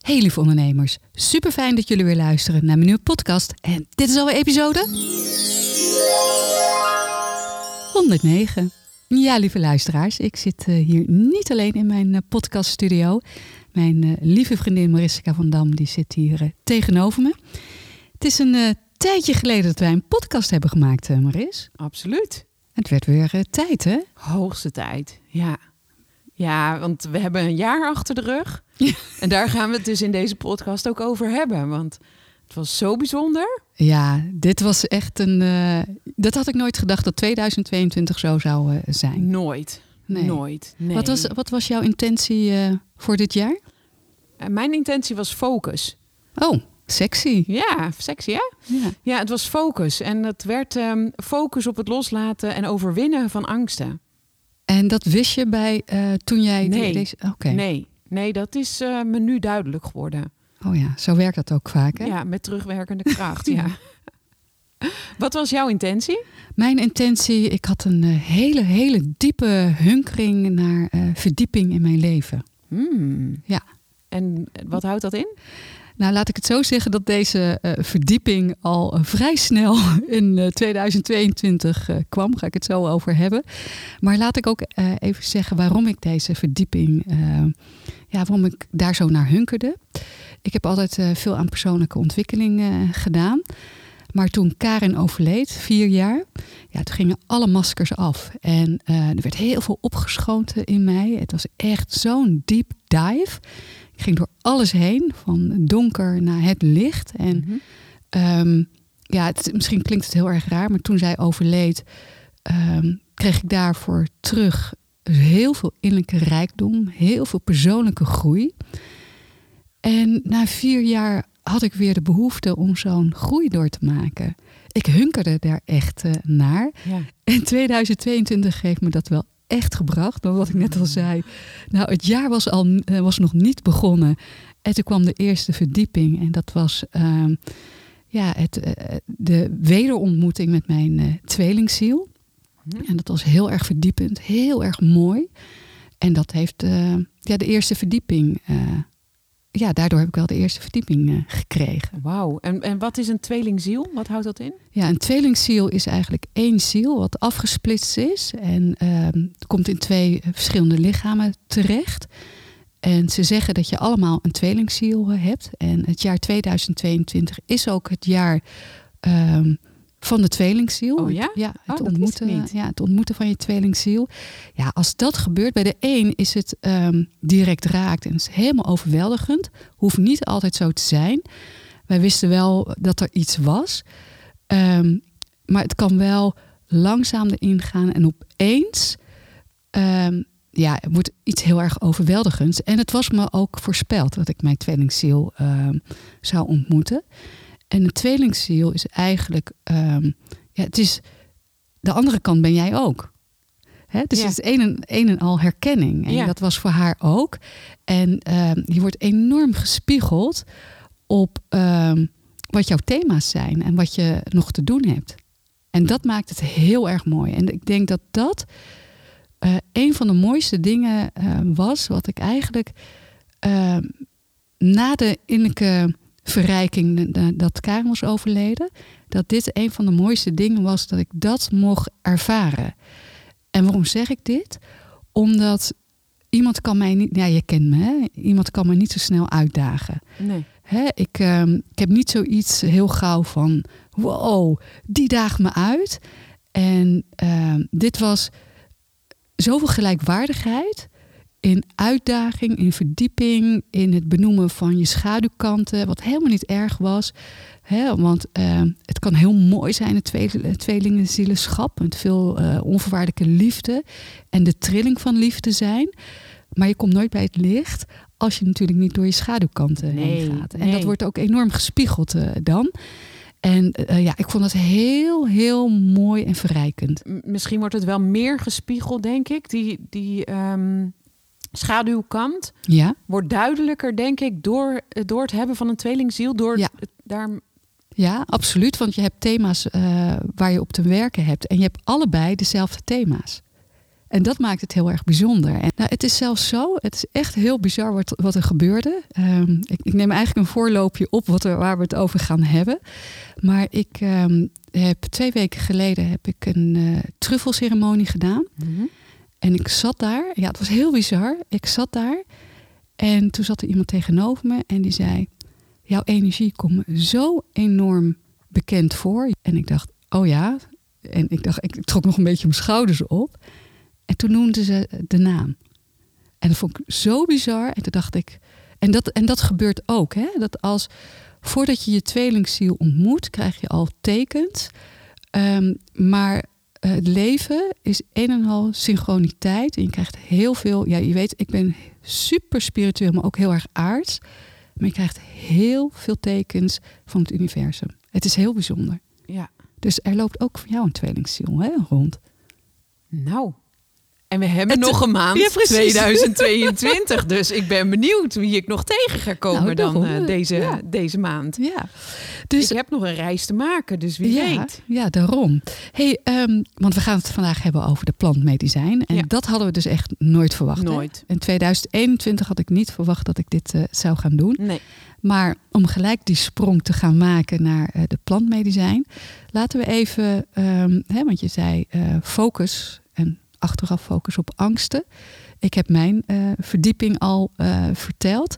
Hey lieve ondernemers, super fijn dat jullie weer luisteren naar mijn nieuwe podcast. En dit is alweer episode 109. Ja, lieve luisteraars, ik zit eh, hier niet alleen in mijn eh, podcaststudio. Mijn eh, lieve vriendin Mariska van Dam die zit hier tegenover me. Het is een tijdje geleden dat wij een podcast hebben gemaakt, eh, Maris. Absoluut. Het werd weer eh, tijd, hè? Hoogste tijd. Ja. Ja, want we hebben een jaar achter de rug. En daar gaan we het dus in deze podcast ook over hebben. Want het was zo bijzonder. Ja, dit was echt een. eh, dat had ik nooit gedacht dat 2022 zo zou zijn. Nooit. Nee. Nooit. Nee. Wat, was, wat was jouw intentie voor dit jaar? Mijn intentie was focus. Oh, sexy. Ja, sexy hè? Ja. Ja, het was focus. En het werd ehm, focus op het loslaten en overwinnen van angsten. En dat wist je bij eh, toen jij Nee. deze. Oké. Nee, nee, dat is eh, me nu duidelijk geworden. Oh ja, zo werkt dat ook vaak. Hè? Ja, met terugwerkende kracht. ja. Wat was jouw intentie? Mijn intentie, ik had een eh, hele, hele diepe hunkering naar verdieping in mijn leven. Hmm. Ja. En wat houdt dat in? Nou, laat ik het zo zeggen dat deze eh, verdieping al eh, vrij snel in eh, 2022 eh, kwam. Ga ik het zo over hebben. Maar laat ik ook even zeggen waarom ik deze verdieping, ja, waarom ik daar zo naar hunkerde. Ik heb altijd veel aan persoonlijke ontwikkeling gedaan. Maar toen Karin overleed, vier jaar, ja, toen gingen alle maskers af. En er werd heel veel opgeschoten in mij. Het was echt zo'n deep dive. Ik ging door alles heen, van donker naar het licht. En Mhm. Ehm, ja, het, misschien klinkt het heel erg raar, maar toen zij overleed, ehm, kreeg ik daarvoor terug heel veel innerlijke rijkdom, heel veel persoonlijke groei. En na vier jaar had ik weer de behoefte om zo'n groei door te maken. Ik hunkerde daar echt eh, naar. Ja. En 2022 heeft me dat wel echt gebracht. Maar wat ik net al zei. Nou, het jaar was, al, eh, was nog niet begonnen. En toen kwam de eerste verdieping. En dat was ehm, ja, het, eh, de wederontmoeting met mijn eh, tweelingziel. Mhm. En dat was heel erg verdiepend. Heel erg mooi. En dat heeft ja, de eerste verdieping... eh, ja, daardoor heb ik wel de eerste verdieping eh, gekregen. Wauw. En, en wat is een tweelingziel? Wat houdt dat in? Ja, een tweelingziel is eigenlijk één ziel wat afgesplitst is. En het komt in twee verschillende lichamen terecht. En ze zeggen dat je allemaal een tweelingziel eh, hebt. En het jaar 2022 is ook het jaar ehm, van de tweelingziel. Oh ja? Ja, het, ik ontmoeten, ja, het ontmoeten van je tweelingziel. Ja, als dat gebeurt, bij de een is het ehm, direct raakt en het is helemaal overweldigend. Hoeft niet altijd zo te zijn. Wij wisten wel dat er iets was. Ehm, maar het kan wel langzaam erin gaan en opeens ehm, ja, het wordt iets heel erg overweldigends. En het was me ook voorspeld dat ik mijn tweelingziel zou ontmoeten. En een tweelingziel is eigenlijk, ehm, ja, het is de andere kant ben jij ook. Hè? Dus Ja. het is een en, een en al herkenning. En Ja. dat was voor haar ook. En ehm, je wordt enorm gespiegeld op ehm, wat jouw thema's zijn en wat je nog te doen hebt. En dat maakt het heel erg mooi. En ik denk dat dat eh, een van de mooiste dingen was, wat ik eigenlijk na de innerlijke verrijking dat Karen was overleden, dat dit een van de mooiste dingen was dat ik dat mocht ervaren. En waarom zeg ik dit? Omdat iemand kan mij niet, ja, je kent me, hè? iemand kan me niet zo snel uitdagen. Nee. Hè, ik, ehm, ik heb niet zoiets heel gauw van, wow, die daagt me uit. En ehm, dit was zoveel gelijkwaardigheid in uitdaging, in verdieping, in het benoemen van je schaduwkanten, wat helemaal niet erg was. Hè, want ehm, het kan heel mooi zijn, het tweelingenzielenschap, met veel eh, onvoorwaardelijke liefde en de trilling van liefde zijn. Maar je komt nooit bij het licht als je natuurlijk niet door je schaduwkanten Nee, heen gaat. En nee. dat wordt ook enorm gespiegeld eh, dan. En eh, ja, ik vond dat heel, heel mooi en verrijkend. Misschien wordt het wel meer gespiegeld, denk ik. Die, die ehm, schaduwkant Ja, wordt duidelijker, denk ik, door, door het hebben van een tweelingziel. Door Ja. het daar Ja, absoluut. Want je hebt thema's eh, waar je op te werken hebt. En je hebt allebei dezelfde thema's. En dat maakt het heel erg bijzonder. En, nou, het is zelfs zo, het is echt heel bizar wat, wat er gebeurde. Ehm, ik, ik neem eigenlijk een voorloopje op wat er, waar we het over gaan hebben. Maar ik ehm, heb twee weken geleden heb ik een eh truffelceremonie gedaan. En ik zat daar. Ja, het was heel bizar. Ik zat daar. En toen zat er iemand tegenover me en die zei: Jouw energie komt me zo enorm bekend voor. En ik dacht: Oh ja. En ik dacht, ik trok nog een beetje mijn schouders op. En toen noemde ze de naam. En dat vond ik zo bizar. En toen dacht ik. En dat, en dat gebeurt ook. Hè? Dat als voordat je je tweelingziel ontmoet, krijg je al tekens. Ehm, maar het leven is een en al synchroniteit. En je krijgt heel veel. Ja, je weet, ik ben super spiritueel, maar ook heel erg aards. Maar je krijgt heel veel tekens van het universum. Het is heel bijzonder. Ja. Dus er loopt ook voor jou een tweelingziel hè, rond. Nou. En we hebben Het- nog een maand, Ja, precies. 2022. dus ik ben benieuwd wie ik nog tegen ga komen Nou, dan eh, deze, Ja. deze maand. Ja. Dus ik heb nog een reis te maken, dus wie ja, weet. Ja, daarom. Hey, ehm, want we gaan het vandaag hebben over de plantmedicijn. En dat hadden we dus echt nooit verwacht. hè? Nooit. In 2021 had ik niet verwacht dat ik dit eh, zou gaan doen. Nee. Maar om gelijk die sprong te gaan maken naar eh, de plantmedicijn, laten we even, ehm, hè, want je zei focus en achteraf focus op angsten. Ik heb mijn eh, verdieping al eh, verteld.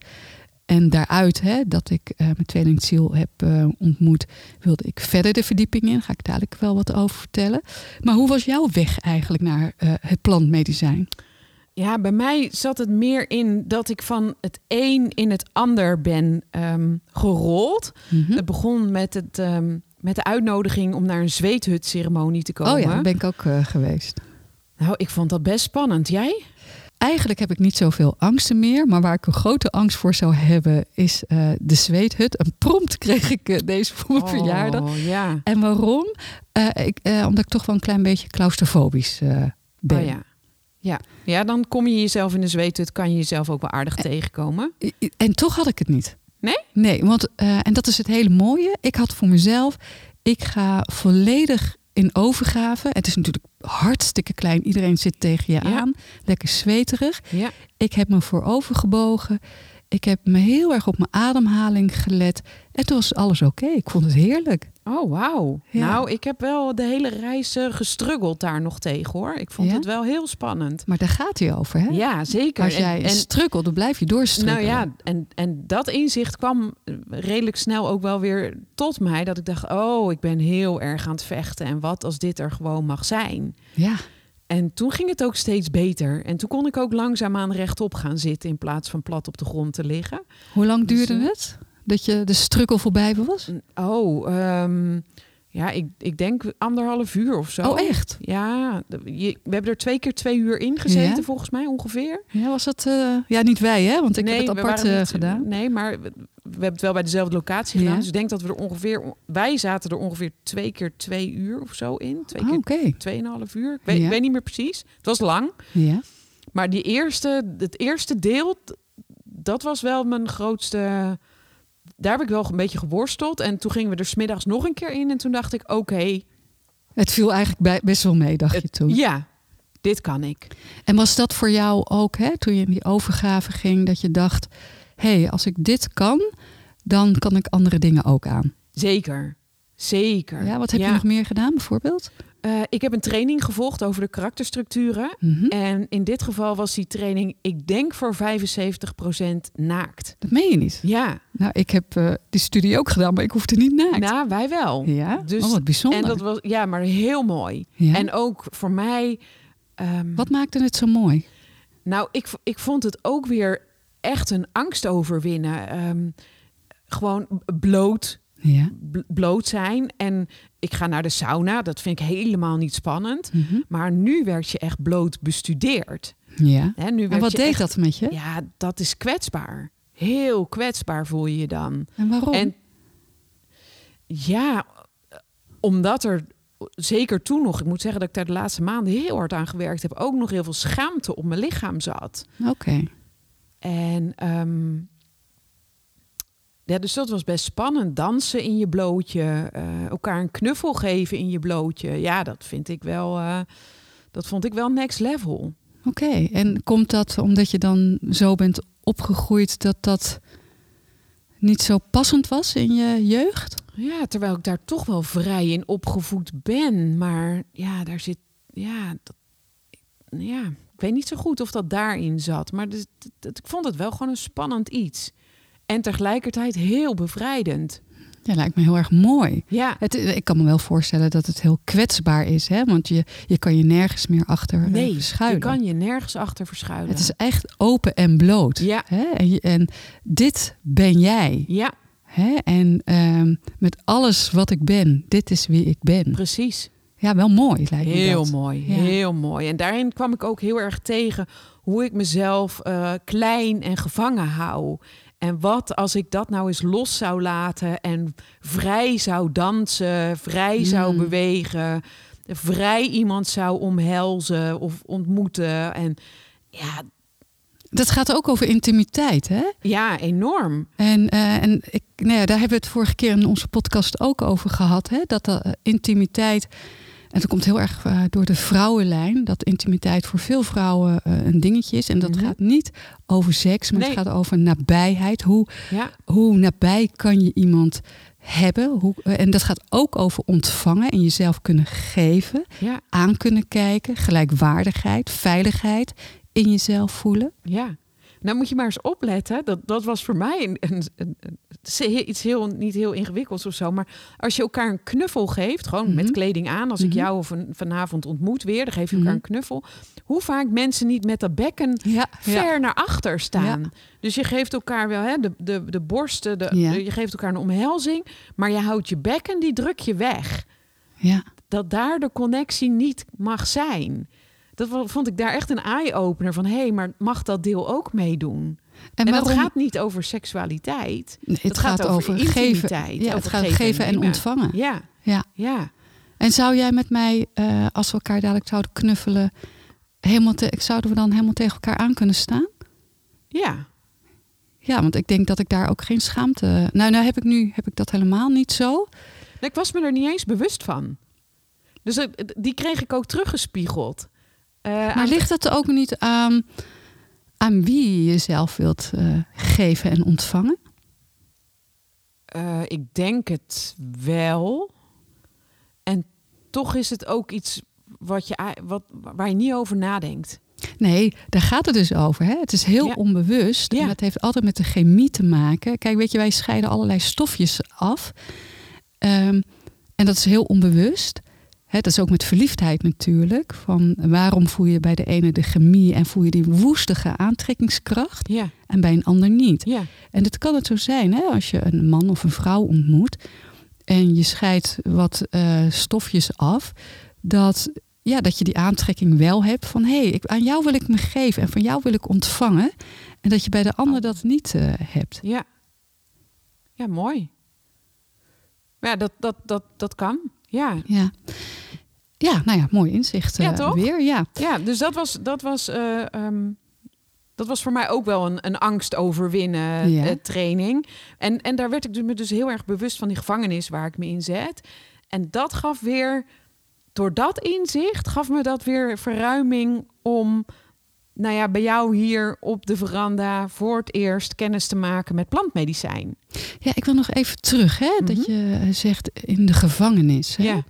En daaruit, hè, dat ik eh, mijn tweelingziel heb ontmoet, wilde ik verder de verdieping in. Ga ik dadelijk wel wat over vertellen. Maar hoe was jouw weg eigenlijk naar het plantmedicijn? Ja, bij mij zat het meer in dat ik van het een in het ander ben ehm, gerold. Mhm. Het begon met, het, ehm, met de uitnodiging om naar een zweethutceremonie te komen. Oh ja, daar ben ik ook geweest. Nou, ik vond dat best spannend. Jij? Eigenlijk heb ik niet zoveel angsten meer. Maar waar ik een grote angst voor zou hebben, is eh, de zweethut. En prompt kreeg ik eh, deze voor mijn verjaardag. Oh, ja. En waarom? Eh, ik, omdat ik toch wel een klein beetje claustrofobisch ben. Oh, ja. Ja. ja, dan kom je jezelf in de zweethut, kan je jezelf ook wel aardig tegenkomen. En toch had ik het niet. Nee? Nee, want, en dat is het hele mooie. Ik had voor mezelf, ik ga volledig in overgave. Het is natuurlijk hartstikke klein. Iedereen zit tegen je Ja. aan. Lekker zweterig. Ja. Ik heb me voorover gebogen. Ik heb me heel erg op mijn ademhaling gelet. En toen was alles oké. Ik vond het heerlijk. Oh, wauw. Ja. Nou, ik heb wel de hele reis eh, gestruggeld daar nog tegen, hoor. Ik vond Ja? het wel heel spannend. Maar daar gaat hij over, hè? Ja, zeker. Als En- jij en, strukkelt, dan blijf je doorstrukkelen. Nou ja, en, en dat inzicht kwam eh, redelijk snel ook wel weer tot mij. Dat ik dacht, oh, ik ben heel erg aan het vechten. En wat als dit er gewoon mag zijn? Ja. En toen ging het ook steeds beter. En toen kon ik ook langzaamaan rechtop gaan zitten... in plaats van plat op de grond te liggen. Hoe lang Dus, duurde eh, het? Dat je de strukkel voorbij was? Oh, ehm, ja, ik, ik denk anderhalf uur of zo. Oh, echt? Ja, je- we hebben er twee keer twee uur in gezeten, Ja? volgens mij ongeveer. Ja, was dat... eh, ja, niet wij, hè? Want ik heb het apart eh, niet- gedaan. Nee, maar we, hebben het wel bij dezelfde locatie gedaan. Ja. Dus ik denk dat we er ongeveer... Wij zaten er ongeveer twee keer twee uur of zo in. Twee Oh, keer Oké. tweeënhalf uur. Ik weet, Ja. ik weet niet meer precies. Het was lang. Ja. Maar die eerste, het eerste deel, dat was wel mijn grootste... Daar heb ik wel een beetje geworsteld. En toen gingen we er smiddags nog een keer in. En toen dacht ik, oké, Het viel eigenlijk best wel mee, dacht je toen. ja, dit kan ik. En was dat voor jou ook, hè, toen je in die overgave ging, dat je dacht: hey, als ik dit kan, dan kan ik andere dingen ook aan? Zeker, zeker. Ja, wat heb je nog meer gedaan, bijvoorbeeld? Eh, ik heb een training gevolgd over de karakterstructuren. Mhm. En in dit geval was die training, ik denk voor 75% naakt. Dat meen je niet. Ja, Nou, ik heb eh, die studie ook gedaan, maar ik hoefde niet naakt. nou, wij wel. ja, dus- oh, wat bijzonder. En dat was, ja, maar heel mooi. Ja? En ook voor mij. ehm, Wat maakte het zo mooi? Nou, ik, ik vond het ook weer echt een angst overwinnen. Ehm, gewoon bloot, Ja. bloot zijn. En ik ga naar de sauna. Dat vind ik helemaal niet spannend. Mhm. Maar nu werd je echt bloot bestudeerd. ja. Hè, nu En wat je deed echt- dat met je? Ja, dat is kwetsbaar. Heel kwetsbaar voel je je dan. En waarom? En ja, omdat er zeker toen nog, ik moet zeggen dat ik daar de laatste maanden heel hard aan gewerkt heb, ook nog heel veel schaamte op mijn lichaam zat. Oké. En ehm, Ja, dus dat was best spannend. Dansen in je blootje, eh, elkaar een knuffel geven in je blootje. Ja, dat vind ik wel. eh, dat vond ik wel next level. Oké, en komt dat omdat je dan zo bent opgegroeid dat dat niet zo passend was in je jeugd? Ja, terwijl ik daar toch wel vrij in opgevoed ben. Maar ja, daar zit. Ja, dat, ja ik weet niet zo goed of dat daarin zat. Maar dus, ik vond het wel gewoon een spannend iets. En tegelijkertijd heel bevrijdend. Ja, lijkt me heel erg mooi. Ja, Het, ik kan me wel voorstellen dat het heel kwetsbaar is, hè? want je, je kan je nergens meer achter eh, nee, je verschuilen. kan je nergens achter verschuilen. Het is echt open en bloot. Ja. Hè? En, je- en dit ben jij. Ja, Hè? En ehm, met alles wat ik ben, dit is wie ik ben. precies. Ja, wel mooi lijkt me Heel dat. mooi, Ja. heel mooi. En daarin kwam ik ook heel erg tegen hoe ik mezelf eh, klein en gevangen hou. En wat als ik dat nou eens los zou laten en vrij zou dansen, vrij zou Mm. bewegen, vrij iemand zou omhelzen of ontmoeten. En ja, Dat gaat ook over intimiteit, hè? ja enorm. En, eh, en ik, nou ja, daar hebben we het vorige keer in onze podcast ook over gehad. Hè? Dat de eh, intimiteit, en dat komt heel erg eh, door de vrouwenlijn, dat intimiteit voor veel vrouwen eh, een dingetje is. En dat Mhm. gaat niet over seks, maar Nee. het gaat over nabijheid. Hoe, Ja, hoe nabij kan je iemand hebben? Hoe, eh, en dat gaat ook over ontvangen en jezelf kunnen geven, ja, aan kunnen kijken, gelijkwaardigheid, veiligheid in jezelf voelen. ja. Nou moet je maar eens opletten. Dat, dat was voor mij een, iets heel, niet heel ingewikkelds of zo. Maar als je elkaar een knuffel geeft, gewoon Mhm. met kleding aan. Als ik Mhm. jou of vanavond ontmoet weer, dan geef je elkaar Mhm. een knuffel. Hoe vaak mensen niet met dat bekken Ja, ver naar achter staan. Dus je geeft elkaar wel hè, de, de, de borsten, de- je geeft elkaar een omhelzing. Maar je houdt je bekken, die druk je weg. ja. Dat daar de connectie niet mag zijn. Dat vond ik daar echt een eye-opener van... hé, hey, maar mag dat deel ook meedoen? En, En, waarom? dat gaat niet over seksualiteit. Nee, het gaat over geven, ja, het over gaat geven geven en ontvangen. Ja, Ja. ja. En zou jij met mij, eh, als we elkaar dadelijk zouden knuffelen, helemaal te, zouden we dan helemaal tegen elkaar aan kunnen staan? Ja, Ja, want ik denk dat ik daar ook geen schaamte. Nou, nou heb ik nu heb ik dat helemaal niet zo. Nee, ik was me er niet eens bewust van. Dus die kreeg ik ook teruggespiegeld. Eh, Maar ligt het ook niet aan, aan wie je jezelf wilt eh, geven en ontvangen? Eh, ik denk het wel. En toch is het ook iets wat je, wat, waar je niet over nadenkt. Nee, daar gaat het dus over. Hè? Het is heel Ja. onbewust. Ja. En dat heeft altijd met de chemie te maken. Kijk, weet je, wij scheiden allerlei stofjes af. Ehm, en dat is heel onbewust. Hè, dat is ook met verliefdheid natuurlijk. Van waarom voel je bij de ene de chemie en voel je die woestige aantrekkingskracht Ja, en bij een ander niet? ja, En het kan het zo zijn hè, als je een man of een vrouw ontmoet en je scheidt wat eh, stofjes af, dat, ja, dat je die aantrekking wel hebt van hé, hey, ik- aan jou wil ik me geven en van jou wil ik ontvangen. En dat je bij de ander dat niet eh, hebt. ja. Ja, mooi. Ja, dat, dat, dat, dat kan. Ja, Ja. Ja, nou ja, mooi inzicht Ja, eh, toch? weer. Ja. ja dus dat was, dat was, eh, ehm, dat was voor mij ook wel een, een angst overwinnen Ja. eh, training. En, en daar werd ik me dus heel erg bewust van die gevangenis waar ik me in zet. En dat gaf weer, door dat inzicht, gaf me dat weer verruiming om, nou ja, bij jou hier op de veranda voor het eerst kennis te maken met plantmedicijn. ja, ik wil nog even terug, hè, dat Mhm. je eh, zegt in de gevangenis. Hè? Ja.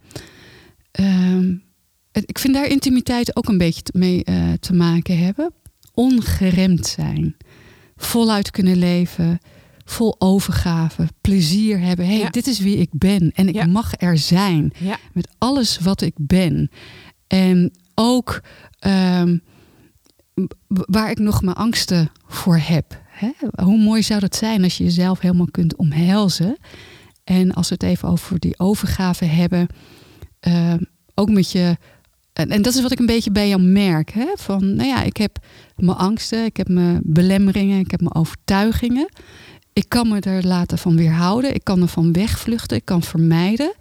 Ehm, ik vind daar intimiteit ook een beetje mee eh, te maken hebben. Ongeremd zijn. Voluit kunnen leven. Vol overgave. Plezier hebben. hey, Ja. dit is wie ik ben. En ik Ja. mag er zijn. Ja, Met alles wat ik ben. En ook ehm, waar ik nog mijn angsten voor heb. Hè? Hoe mooi zou dat zijn als je jezelf helemaal kunt omhelzen. En als we het even over die overgave hebben. ehm, ook met je. En, en dat is wat ik een beetje bij jou merk. Hè? Van, nou ja, ik heb mijn angsten, ik heb mijn belemmeringen, ik heb mijn overtuigingen. Ik kan me er laten van weerhouden. Ik kan ervan wegvluchten. Ik kan vermijden.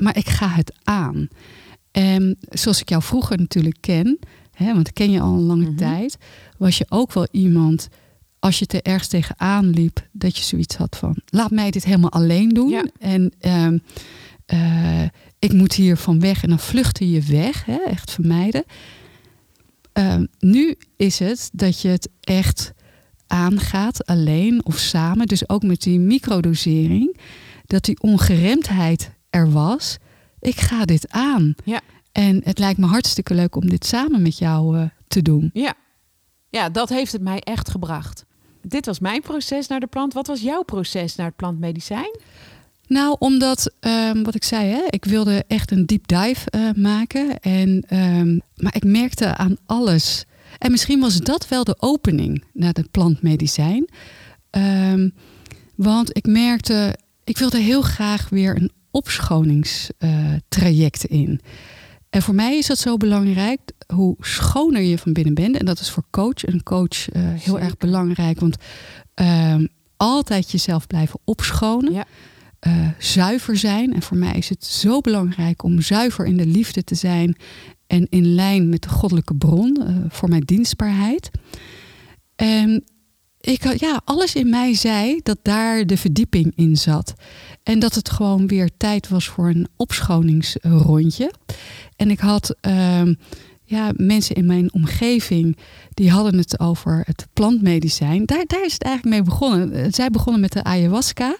Maar ik ga het aan. En zoals ik jou vroeger natuurlijk ken, hè, want ken je al een lange Mhm. tijd, was je ook wel iemand als je er ergens tegenaan liep, dat je zoiets had van: laat mij dit helemaal alleen doen. Ja. En ehm, eh, ik moet hier van weg. En dan vluchtte je weg, hè, echt vermijden. Ehm, nu is het dat je het echt aangaat, alleen of samen. Dus ook met die microdosering, dat die ongeremdheid er was. Ik ga dit aan. Ja. En het lijkt me hartstikke leuk om dit samen met jou eh, te doen. Ja. ja, dat heeft het mij echt gebracht. Dit was mijn proces naar de plant. Wat was jouw proces naar het plantmedicijn? Nou, omdat, ehm, wat ik zei, hè, ik wilde echt een deep dive eh, maken. En, ehm, maar ik merkte aan alles. En misschien was dat wel de opening naar de plantmedicijn. Ehm, want ik merkte, ik wilde heel graag weer een opschoningstraject in. En voor mij is dat zo belangrijk, hoe schoner je van binnen bent. En dat is voor coach, een coach eh, heel Zeker. erg belangrijk. Want ehm, altijd jezelf blijven opschonen. Ja. eh, zuiver zijn. En voor mij is het zo belangrijk om zuiver in de liefde te zijn. En in lijn met de goddelijke bron eh, voor mijn dienstbaarheid. En ik, had- ja, alles in mij zei dat daar de verdieping in zat. En dat het gewoon weer tijd was voor een opschoningsrondje. En ik had ehm, ja, mensen in mijn omgeving die hadden het over het plantmedicijn. Daar, daar is het eigenlijk mee begonnen. Eh, Zij begonnen met de ayahuasca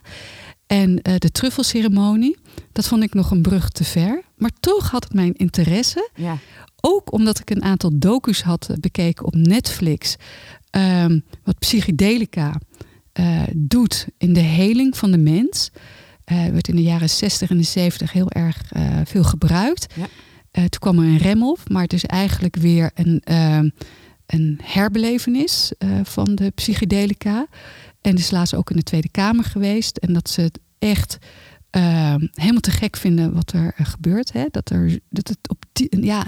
en eh, de truffelceremonie. Dat vond ik nog een brug te ver. Maar toch had het mijn interesse. Ja. Ook omdat ik een aantal docu's had eh, bekeken op Netflix. Ehm, wat psychedelica eh, doet in de heling van de mens. Eh werd in de jaren 60 en de 70 heel erg eh, veel gebruikt. Ja. Toen kwam er een rem op, maar het is eigenlijk weer een, ehm, een herbelevenis van de psychedelica. En is laatst ook in de Tweede Kamer geweest. En dat ze het echt ehm, helemaal te gek vinden wat er gebeurt. Hè? Dat, er, dat het op die, ja,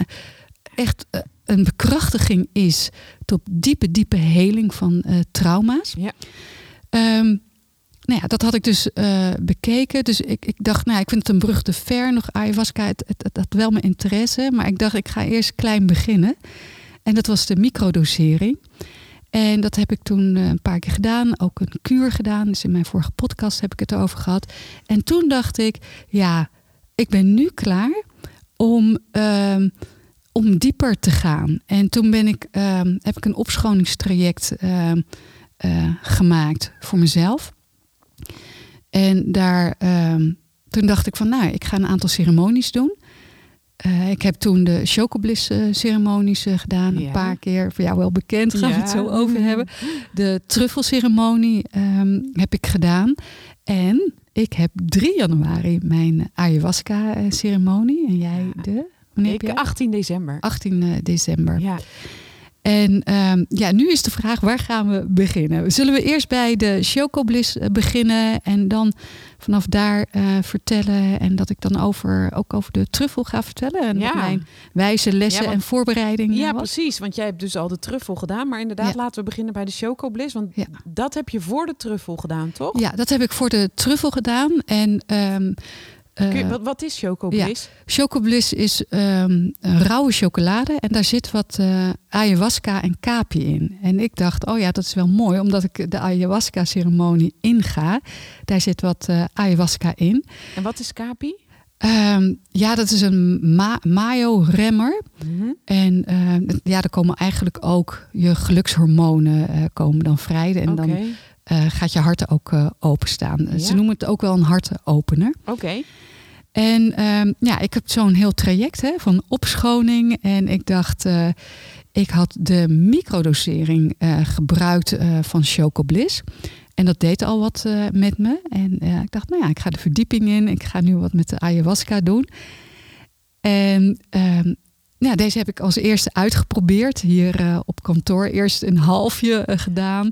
echt een bekrachtiging is tot diepe, diepe heling van eh, trauma's. Ja. Ehm, nou ja, dat had ik dus eh, bekeken. Dus ik, ik dacht, nou, ik vind het een brug te ver. Nog ayahuasca, het, het, het had wel mijn interesse. Maar ik dacht, ik ga eerst klein beginnen. En dat was de microdosering. En dat heb ik toen eh, een paar keer gedaan. Ook een kuur gedaan. Dus in mijn vorige podcast heb ik het over gehad. En toen dacht ik, ja, ik ben nu klaar om, ehm, om dieper te gaan. En toen ben ik, ehm, heb ik een opschoningstraject ehm, eh, gemaakt voor mezelf. En daar, ehm, toen dacht ik van, nou, ik ga een aantal ceremonies doen. Eh, ik heb toen de Chocobliss ceremonies eh, gedaan, Ja. een paar keer. Voor jou wel bekend, gaan we het zo over hebben. De truffelceremonie ehm, heb ik gedaan. En ik heb 3 januari mijn ayahuasca-ceremonie. En jij de? Wanneer heb Ik, jij? 18 december. 18 december. Ja. En ehm, ja, nu is de vraag, waar gaan we beginnen? Zullen we eerst bij de Chocobliss eh, beginnen en dan vanaf daar eh, vertellen en dat ik dan over, ook over de truffel ga vertellen en Ja. mijn wijze lessen Ja, want- en voorbereidingen Ja, was? precies. Want jij hebt dus al de truffel gedaan. Maar inderdaad, Ja. laten we beginnen bij de chocobliss. Want dat heb je voor de truffel gedaan, toch? Ja, dat heb ik voor de truffel gedaan en eh, Kun je- wat, wat is chocobliss? Chocobliss is ehm, rauwe chocolade en daar zit wat eh, ayahuasca en kapi in. En ik dacht, oh ja, dat is wel mooi, omdat ik de ayahuasca-ceremonie inga. Daar zit wat eh, ayahuasca in. En wat is kapi? Ehm, ja, dat is een ma- mayo-remmer. Mhm. En eh, ja, daar komen eigenlijk ook je gelukshormonen eh, komen dan vrij. En Oké, dan eh, gaat je hart ook eh, openstaan. Ja. Ze noemen het ook wel een hartenopener. oké. En ehm, ja, ik heb zo'n heel traject hè, van opschoning. En ik dacht, eh, ik had de microdosering eh, gebruikt eh, van Chocobliss. En dat deed al wat eh, met me. En eh, ik dacht, nou ja, ik ga de verdieping in. Ik ga nu wat met de ayahuasca doen. En ehm, ja, deze heb ik als eerste uitgeprobeerd hier eh, op kantoor. Eerst een halfje eh, gedaan.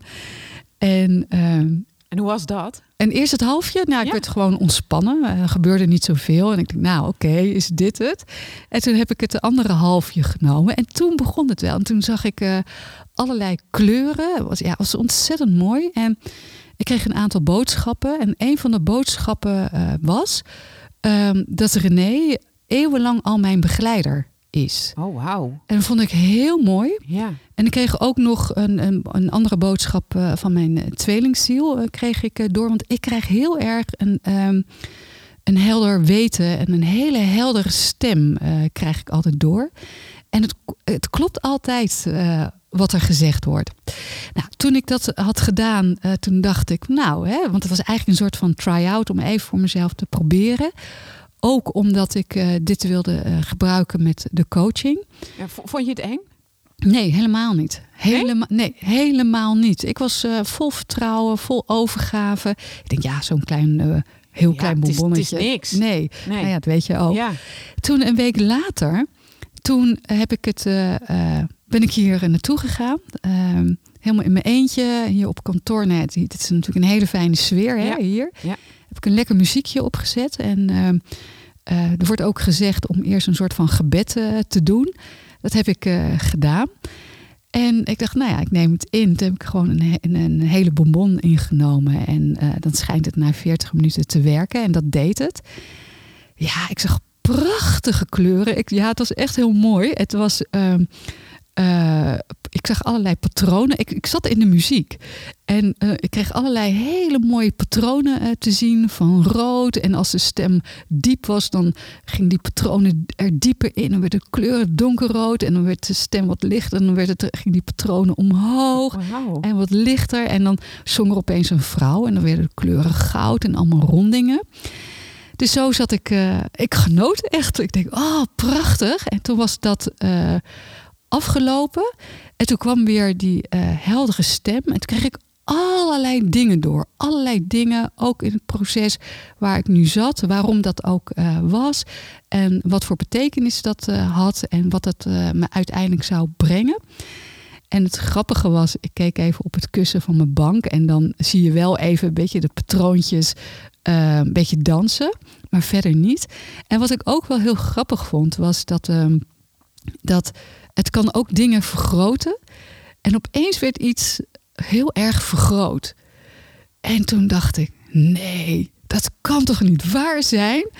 En ehm, En hoe was dat? en eerst het halfje, nou, ik Ja. werd gewoon ontspannen. Er gebeurde niet zoveel. En ik dacht, nou oké, is dit het? En toen heb ik het de andere halfje genomen. En toen begon het wel. En toen zag ik eh, allerlei kleuren. Het was, ja, was ontzettend mooi. En ik kreeg een aantal boodschappen. En een van de boodschappen eh, was... ehm, dat René eeuwenlang al mijn begeleider is. Oh, wauw. En dat vond ik heel mooi. Ja. En ik kreeg ook nog een, een, een andere boodschap eh, van mijn eh, tweelingziel. eh, kreeg ik door. Want ik krijg heel erg een, ehm, een helder weten en een hele heldere stem krijg ik altijd door. En het, het klopt altijd wat er gezegd wordt. Nou, toen ik dat had gedaan, toen dacht ik, nou, hè, want het was eigenlijk een soort van try-out om even voor mezelf te proberen. Ook omdat ik eh, dit wilde eh, gebruiken met de coaching. Ja, Vond je het eng? Nee, helemaal niet. Nee? helemaal niet. Ik was eh, vol vertrouwen, vol overgave. Ik denk, ja, zo'n klein, heel Ja, klein is- het is bonbonnetje. niks. Nee, Nee. Nou ja, dat weet je ook. Ja. Toen een week later, toen heb ik het, ben ik hier naartoe gegaan. Ehm, helemaal in mijn eentje, hier op kantoor. Nee, het, het is natuurlijk een hele fijne sfeer hè, hier. Ja. Heb ik een lekker muziekje opgezet. En ehm, eh, er wordt ook gezegd om eerst een soort van gebed eh, te doen. Dat heb ik eh, gedaan. En ik dacht, nou ja, ik neem het in. Toen heb ik gewoon een, een, hele bonbon ingenomen. En dan schijnt het na 40 minuten te werken. En dat deed het. Ja, ik zag prachtige kleuren. Ik, ja, het was echt heel mooi. Het was. Eh, ik zag allerlei patronen. Ik, ik zat in de muziek. En eh, ik kreeg allerlei hele mooie patronen eh, te zien van rood. En als de stem diep was, dan ging die patronen er dieper in. Dan werd de kleur donkerrood. En dan werd de stem wat lichter. En dan werd het, ging die patronen omhoog. En wat lichter. En dan zong er opeens een vrouw. En dan werden de kleuren goud en allemaal rondingen. Dus zo zat ik. ik genoot echt. Ik denk, oh, prachtig. En toen was dat afgelopen. En toen kwam weer die eh, heldere stem. En toen kreeg ik allerlei dingen door. Allerlei dingen, ook in het proces waar ik nu zat. Waarom dat ook eh, was. En wat voor betekenis dat eh, had. En wat eh, me uiteindelijk zou brengen. En het grappige was, ik keek even op het kussen van mijn bank. En dan zie je wel even een beetje de patroontjes een beetje dansen. Maar verder niet. En wat ik ook wel heel grappig vond, was dat, ehm, dat het kan ook dingen vergroten. En opeens werd iets heel erg vergroot. En toen dacht ik, nee, dat kan toch niet waar zijn?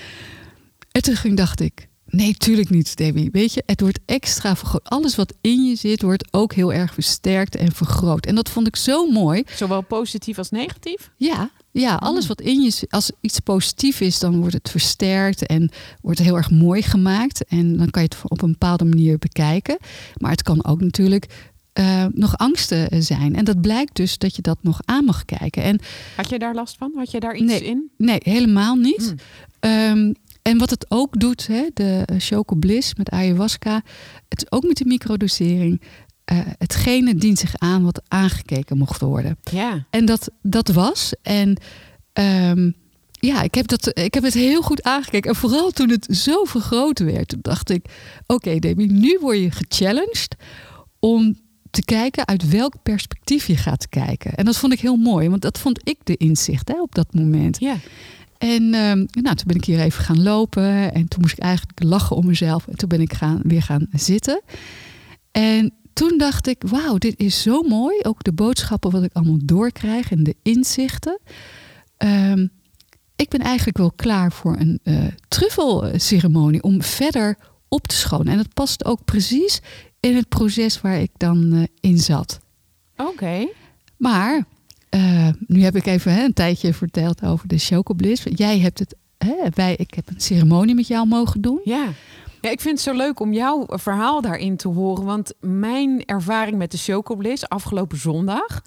En toen ging, dacht ik, nee, tuurlijk niet, Debbie. Weet je, het wordt extra vergroot. Alles wat in je zit, wordt ook heel erg versterkt en vergroot. En dat vond ik zo mooi. Zowel positief als negatief? Ja, ja, alles wat in je als iets positief is, dan wordt het versterkt en wordt heel erg mooi gemaakt. En dan kan je het op een bepaalde manier bekijken. Maar het kan ook natuurlijk eh, nog angsten zijn. En dat blijkt dus dat je dat nog aan mag kijken. En Had je daar last van? Had je daar iets Nee. in? nee, helemaal niet. Mm. Ehm, en wat het ook doet, hè, de eh, Choco Bliss met ayahuasca, het is ook met de microdosering. Eh hetgene dient zich aan wat aangekeken mocht worden. Ja. En dat, dat was. En ehm, ja, ik heb, dat, ik heb het heel goed aangekeken. En vooral toen het zo vergroot werd, toen dacht ik: oké, Debbie, nu word je gechallenged om te kijken uit welk perspectief je gaat kijken. En dat vond ik heel mooi, want dat vond ik de inzicht hè, op dat moment. Ja. En ehm, nou, toen ben ik hier even gaan lopen. En toen moest ik eigenlijk lachen om mezelf. En toen ben ik gaan, weer gaan zitten. En toen dacht ik, wauw, dit is zo mooi. Ook de boodschappen wat ik allemaal doorkrijg en de inzichten. Ehm, ik ben eigenlijk wel klaar voor een eh truffelceremonie om verder op te schonen. En dat past ook precies in het proces waar ik dan eh, in zat. Oké. Maar eh, nu heb ik even hè, een tijdje verteld over de chocobliss. Jij hebt het, hè, wij, ik heb een ceremonie met jou mogen doen. Ja. Ja, ik vind het zo leuk om jouw verhaal daarin te horen. Want mijn ervaring met de Chocobliss afgelopen zondag...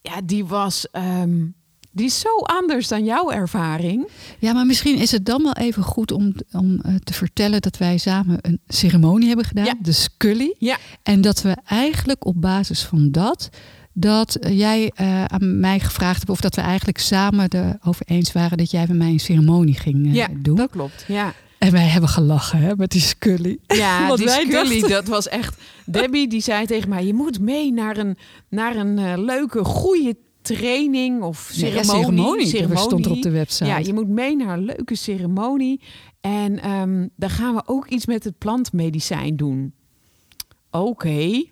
Ja, die was... ehm, die is zo anders dan jouw ervaring. Ja, maar misschien is het dan wel even goed om, om eh, te vertellen dat wij samen een ceremonie hebben gedaan, Ja. de Scully. Ja. En dat we eigenlijk op basis van dat, dat jij eh, aan mij gevraagd hebt, of dat we eigenlijk samen erover eens waren dat jij bij mij een ceremonie ging eh, ja, doen. dat klopt. Ja, En wij hebben gelachen hè, met die Scully. ja Want die wij Scully, dachten- dat was echt... Debbie die zei tegen mij, je moet mee naar een, naar een eh, leuke, goede training of Ja, ja, ceremonie. ceremonie. Dat stond er op de website. Ja, je moet mee naar een leuke ceremonie. En ehm dan gaan we ook iets met het plantmedicijn doen. Oké.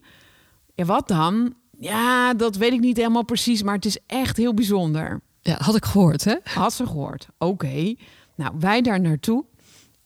Ja, wat dan? Ja, dat weet ik niet helemaal precies, maar het is echt heel bijzonder. Ja, had ik gehoord hè. Had ze gehoord. Oké. Nou, wij daar naartoe.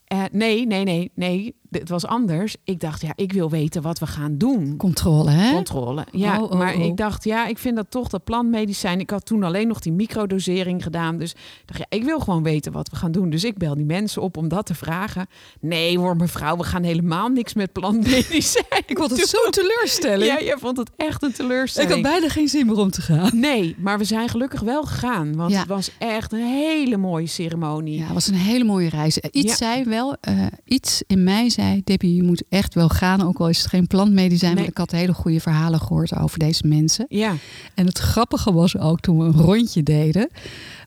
Eh, nee, nee, nee, nee. Dit was anders. Ik dacht, ja, ik wil weten wat we gaan doen. Controle, hè? Controle. Ja, Oh, oh, maar oh. ik dacht, ja, ik vind dat toch dat plantmedicijn. Ik had toen alleen nog die microdosering gedaan. Dus ik dacht, ja, ik wil gewoon weten wat we gaan doen. Dus ik bel die mensen op om dat te vragen. Nee hoor, mevrouw, we gaan helemaal niks met plantmedicijn. Ik vond het zo'n teleurstelling. Ja, jij vond het echt een ik teleurstelling. had bijna geen zin meer om te gaan. Nee, maar we zijn gelukkig wel gegaan. Want Ja. het was echt een hele mooie ceremonie. Ja, het was een hele mooie reis. Eh, Iets Ja. zei wel, eh, iets in mij zei, Debbie, je moet echt wel gaan. Ook al is het geen plantmedicijn, Nee. want ik had hele goede verhalen gehoord over deze mensen. Ja, En het grappige was ook toen we een rondje deden.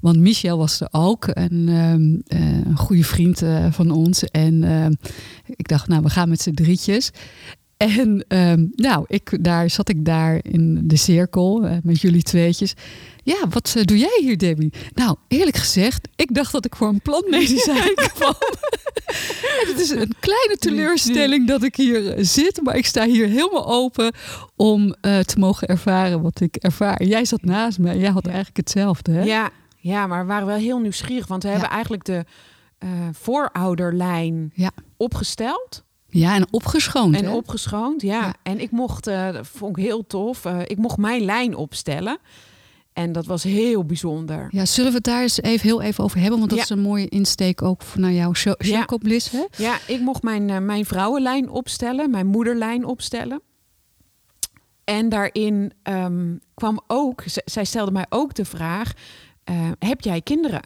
Want Michel was er ook, een, ehm, eh, een goede vriend eh, van ons. En ehm, ik dacht, nou, we gaan met z'n drietjes. En ehm, nou, ik, daar zat ik daar in de cirkel eh, met jullie tweetjes. Ja, wat eh, doe jij hier, Debbie? Nou, eerlijk gezegd, ik dacht dat ik voor een plantmedicijn kwam. het is een kleine teleurstelling dat ik hier eh, zit. Maar ik sta hier helemaal open om te mogen ervaren wat ik ervaar. Jij zat naast me. Jij had eigenlijk hetzelfde, hè? ja, ja, maar we waren wel heel nieuwsgierig. Want we Ja. hebben eigenlijk de voorouderlijn Ja. opgesteld. Ja, en opgeschoond. En hè? opgeschoond, ja. Ja. En ik mocht, eh, dat vond ik heel tof, eh, ik mocht mijn lijn opstellen. En dat was heel bijzonder. Ja, zullen we het daar eens even, heel even over hebben? Want dat Ja. is een mooie insteek ook naar jouw show, Ja. Ja, ik mocht mijn, eh, mijn vrouwenlijn opstellen, mijn moederlijn opstellen. En daarin ehm, kwam ook, zij stelde mij ook de vraag: heb jij kinderen?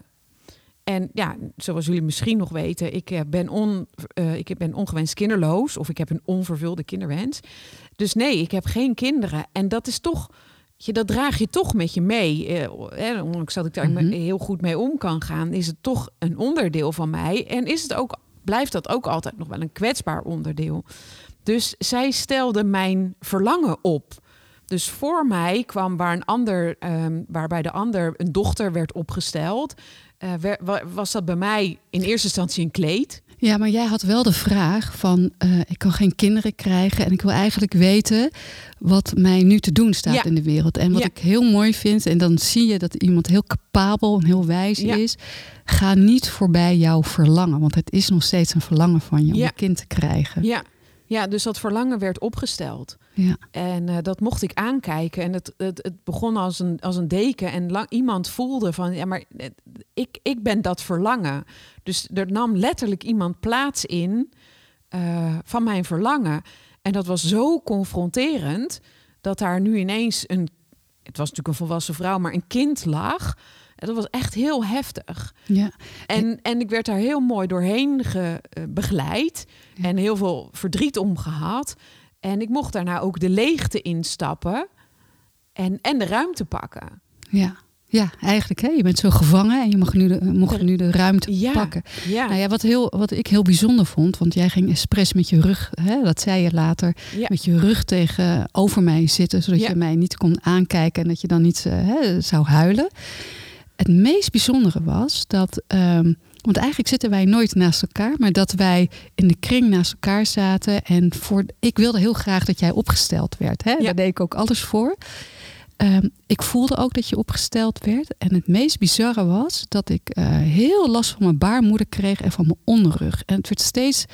En ja, zoals jullie misschien nog weten, ik, eh, ben, on, eh, ik ben ongewenst kinderloos of ik heb een onvervulde kinderwens. Dus nee, ik heb geen kinderen. En dat is toch, je, dat draag je toch met je mee. Eh, ondanks dat ik daar Mhm. heel goed mee om kan gaan, is het toch een onderdeel van mij. En is het ook, blijft dat ook altijd nog wel een kwetsbaar onderdeel. Dus zij stelde mijn verlangen op. Dus voor mij kwam waar een ander, ehm, waarbij de ander een dochter werd opgesteld, eh, was dat bij mij in eerste instantie een kleed. Ja, maar jij had wel de vraag van... eh, ik kan geen kinderen krijgen en ik wil eigenlijk weten... wat mij nu te doen staat Ja. in de wereld. En wat Ja. ik heel mooi vind... en dan zie je dat iemand heel capabel en heel wijs Ja. is... ga niet voorbij jouw verlangen. Want het is nog steeds een verlangen van je om een kind te krijgen. Ja. ja, dus dat verlangen werd opgesteld. Ja. En eh, dat mocht ik aankijken. En het, het, het begon als een, als een deken. En lang, iemand voelde van, ja, maar eh, ik, ik ben dat verlangen. Dus er nam letterlijk iemand plaats in eh, van mijn verlangen. En dat was zo confronterend dat daar nu ineens een, het was natuurlijk een volwassen vrouw, maar een kind lag. En dat was echt heel heftig. Ja. En, en ik werd daar heel mooi doorheen ge, begeleid. Ja. En heel veel verdriet om gehad. En ik mocht daarna ook de leegte instappen. En, en de ruimte pakken. Ja. ja, eigenlijk. Hè? Je bent zo gevangen en je mag nu de, mocht nu de ruimte Ja. pakken. Ja, Nou ja, wat, heel, wat ik heel bijzonder vond, want jij ging expres met je rug, hè, dat zei je later, ja. met je rug tegenover mij zitten, zodat je mij niet kon aankijken en dat je dan niet eh, hè, zou huilen. Het meest bijzondere was dat, ehm, want eigenlijk zitten wij nooit naast elkaar, maar dat wij in de kring naast elkaar zaten en voor, ik wilde heel graag dat jij opgesteld werd. Hè? Ja. Daar deed ik ook alles voor. Ehm, ik voelde ook dat je opgesteld werd. En het meest bizarre was dat ik eh, heel last van mijn baarmoeder kreeg en van mijn onderrug. En het werd steeds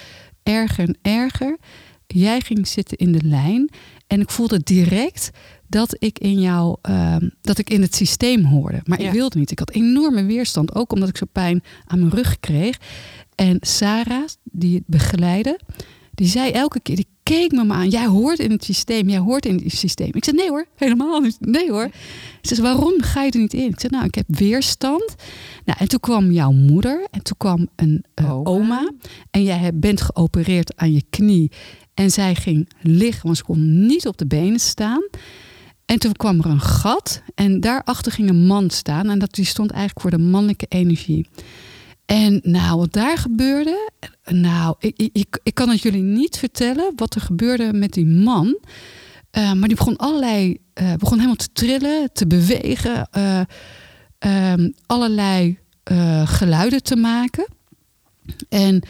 erger en erger. Jij ging zitten in de lijn. En ik voelde direct dat ik in jou, ehm, dat ik in het systeem hoorde. Maar Ja. ik wilde niet. Ik had enorme weerstand. Ook omdat ik zo pijn aan mijn rug kreeg. En Sarah, die het begeleidde, die zei elke keer, die keek me maar aan. Jij hoort in het systeem, jij hoort in het systeem. Ik zei, nee hoor, helemaal niet. Nee hoor. Ze zei, waarom ga je er niet in? Ik zei, nou, ik heb weerstand. Nou, en toen kwam jouw moeder en toen kwam een eh, Oma. En jij bent geopereerd aan je knie. En zij ging liggen, want ze kon niet op de benen staan. En toen kwam er een gat en daarachter ging een man staan. En dat die stond eigenlijk voor de mannelijke energie. En nou, wat daar gebeurde, nou, ik, ik- ik, kan het jullie niet vertellen wat er gebeurde met die man. Eh, maar die begon allerlei, eh, begon helemaal te trillen, te bewegen, eh, ehm, allerlei geluiden te maken. En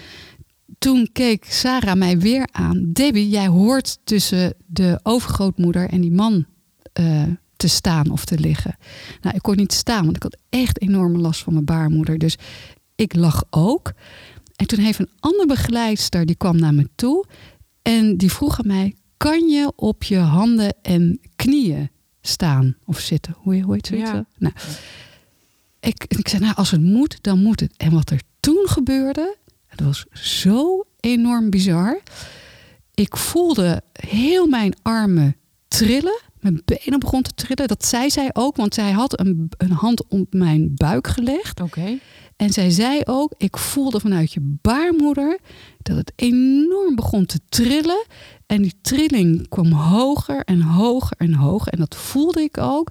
toen keek Sarah mij weer aan. Debbie, jij hoort tussen de overgrootmoeder en die man eh, te staan of te liggen. Nou, ik kon niet staan, want ik had echt enorme last van mijn baarmoeder. Dus ik lag ook. En toen heeft een andere begeleidster, die kwam naar me toe. En die vroeg aan mij, kan je op je handen en knieën staan of zitten? Hoe, hoe heet zoiets? Ja. Nou, ik, ik zei, nou, als het moet, dan moet het. En wat er toen gebeurde, dat was zo enorm bizar. Ik voelde heel mijn armen trillen. Mijn benen begonnen te trillen. Dat zei zij ook, want zij had een, een hand op mijn buik gelegd. Oké. En zij zei ook, ik voelde vanuit je baarmoeder dat het enorm begon te trillen. En die trilling kwam hoger en hoger en hoger. En dat voelde ik ook.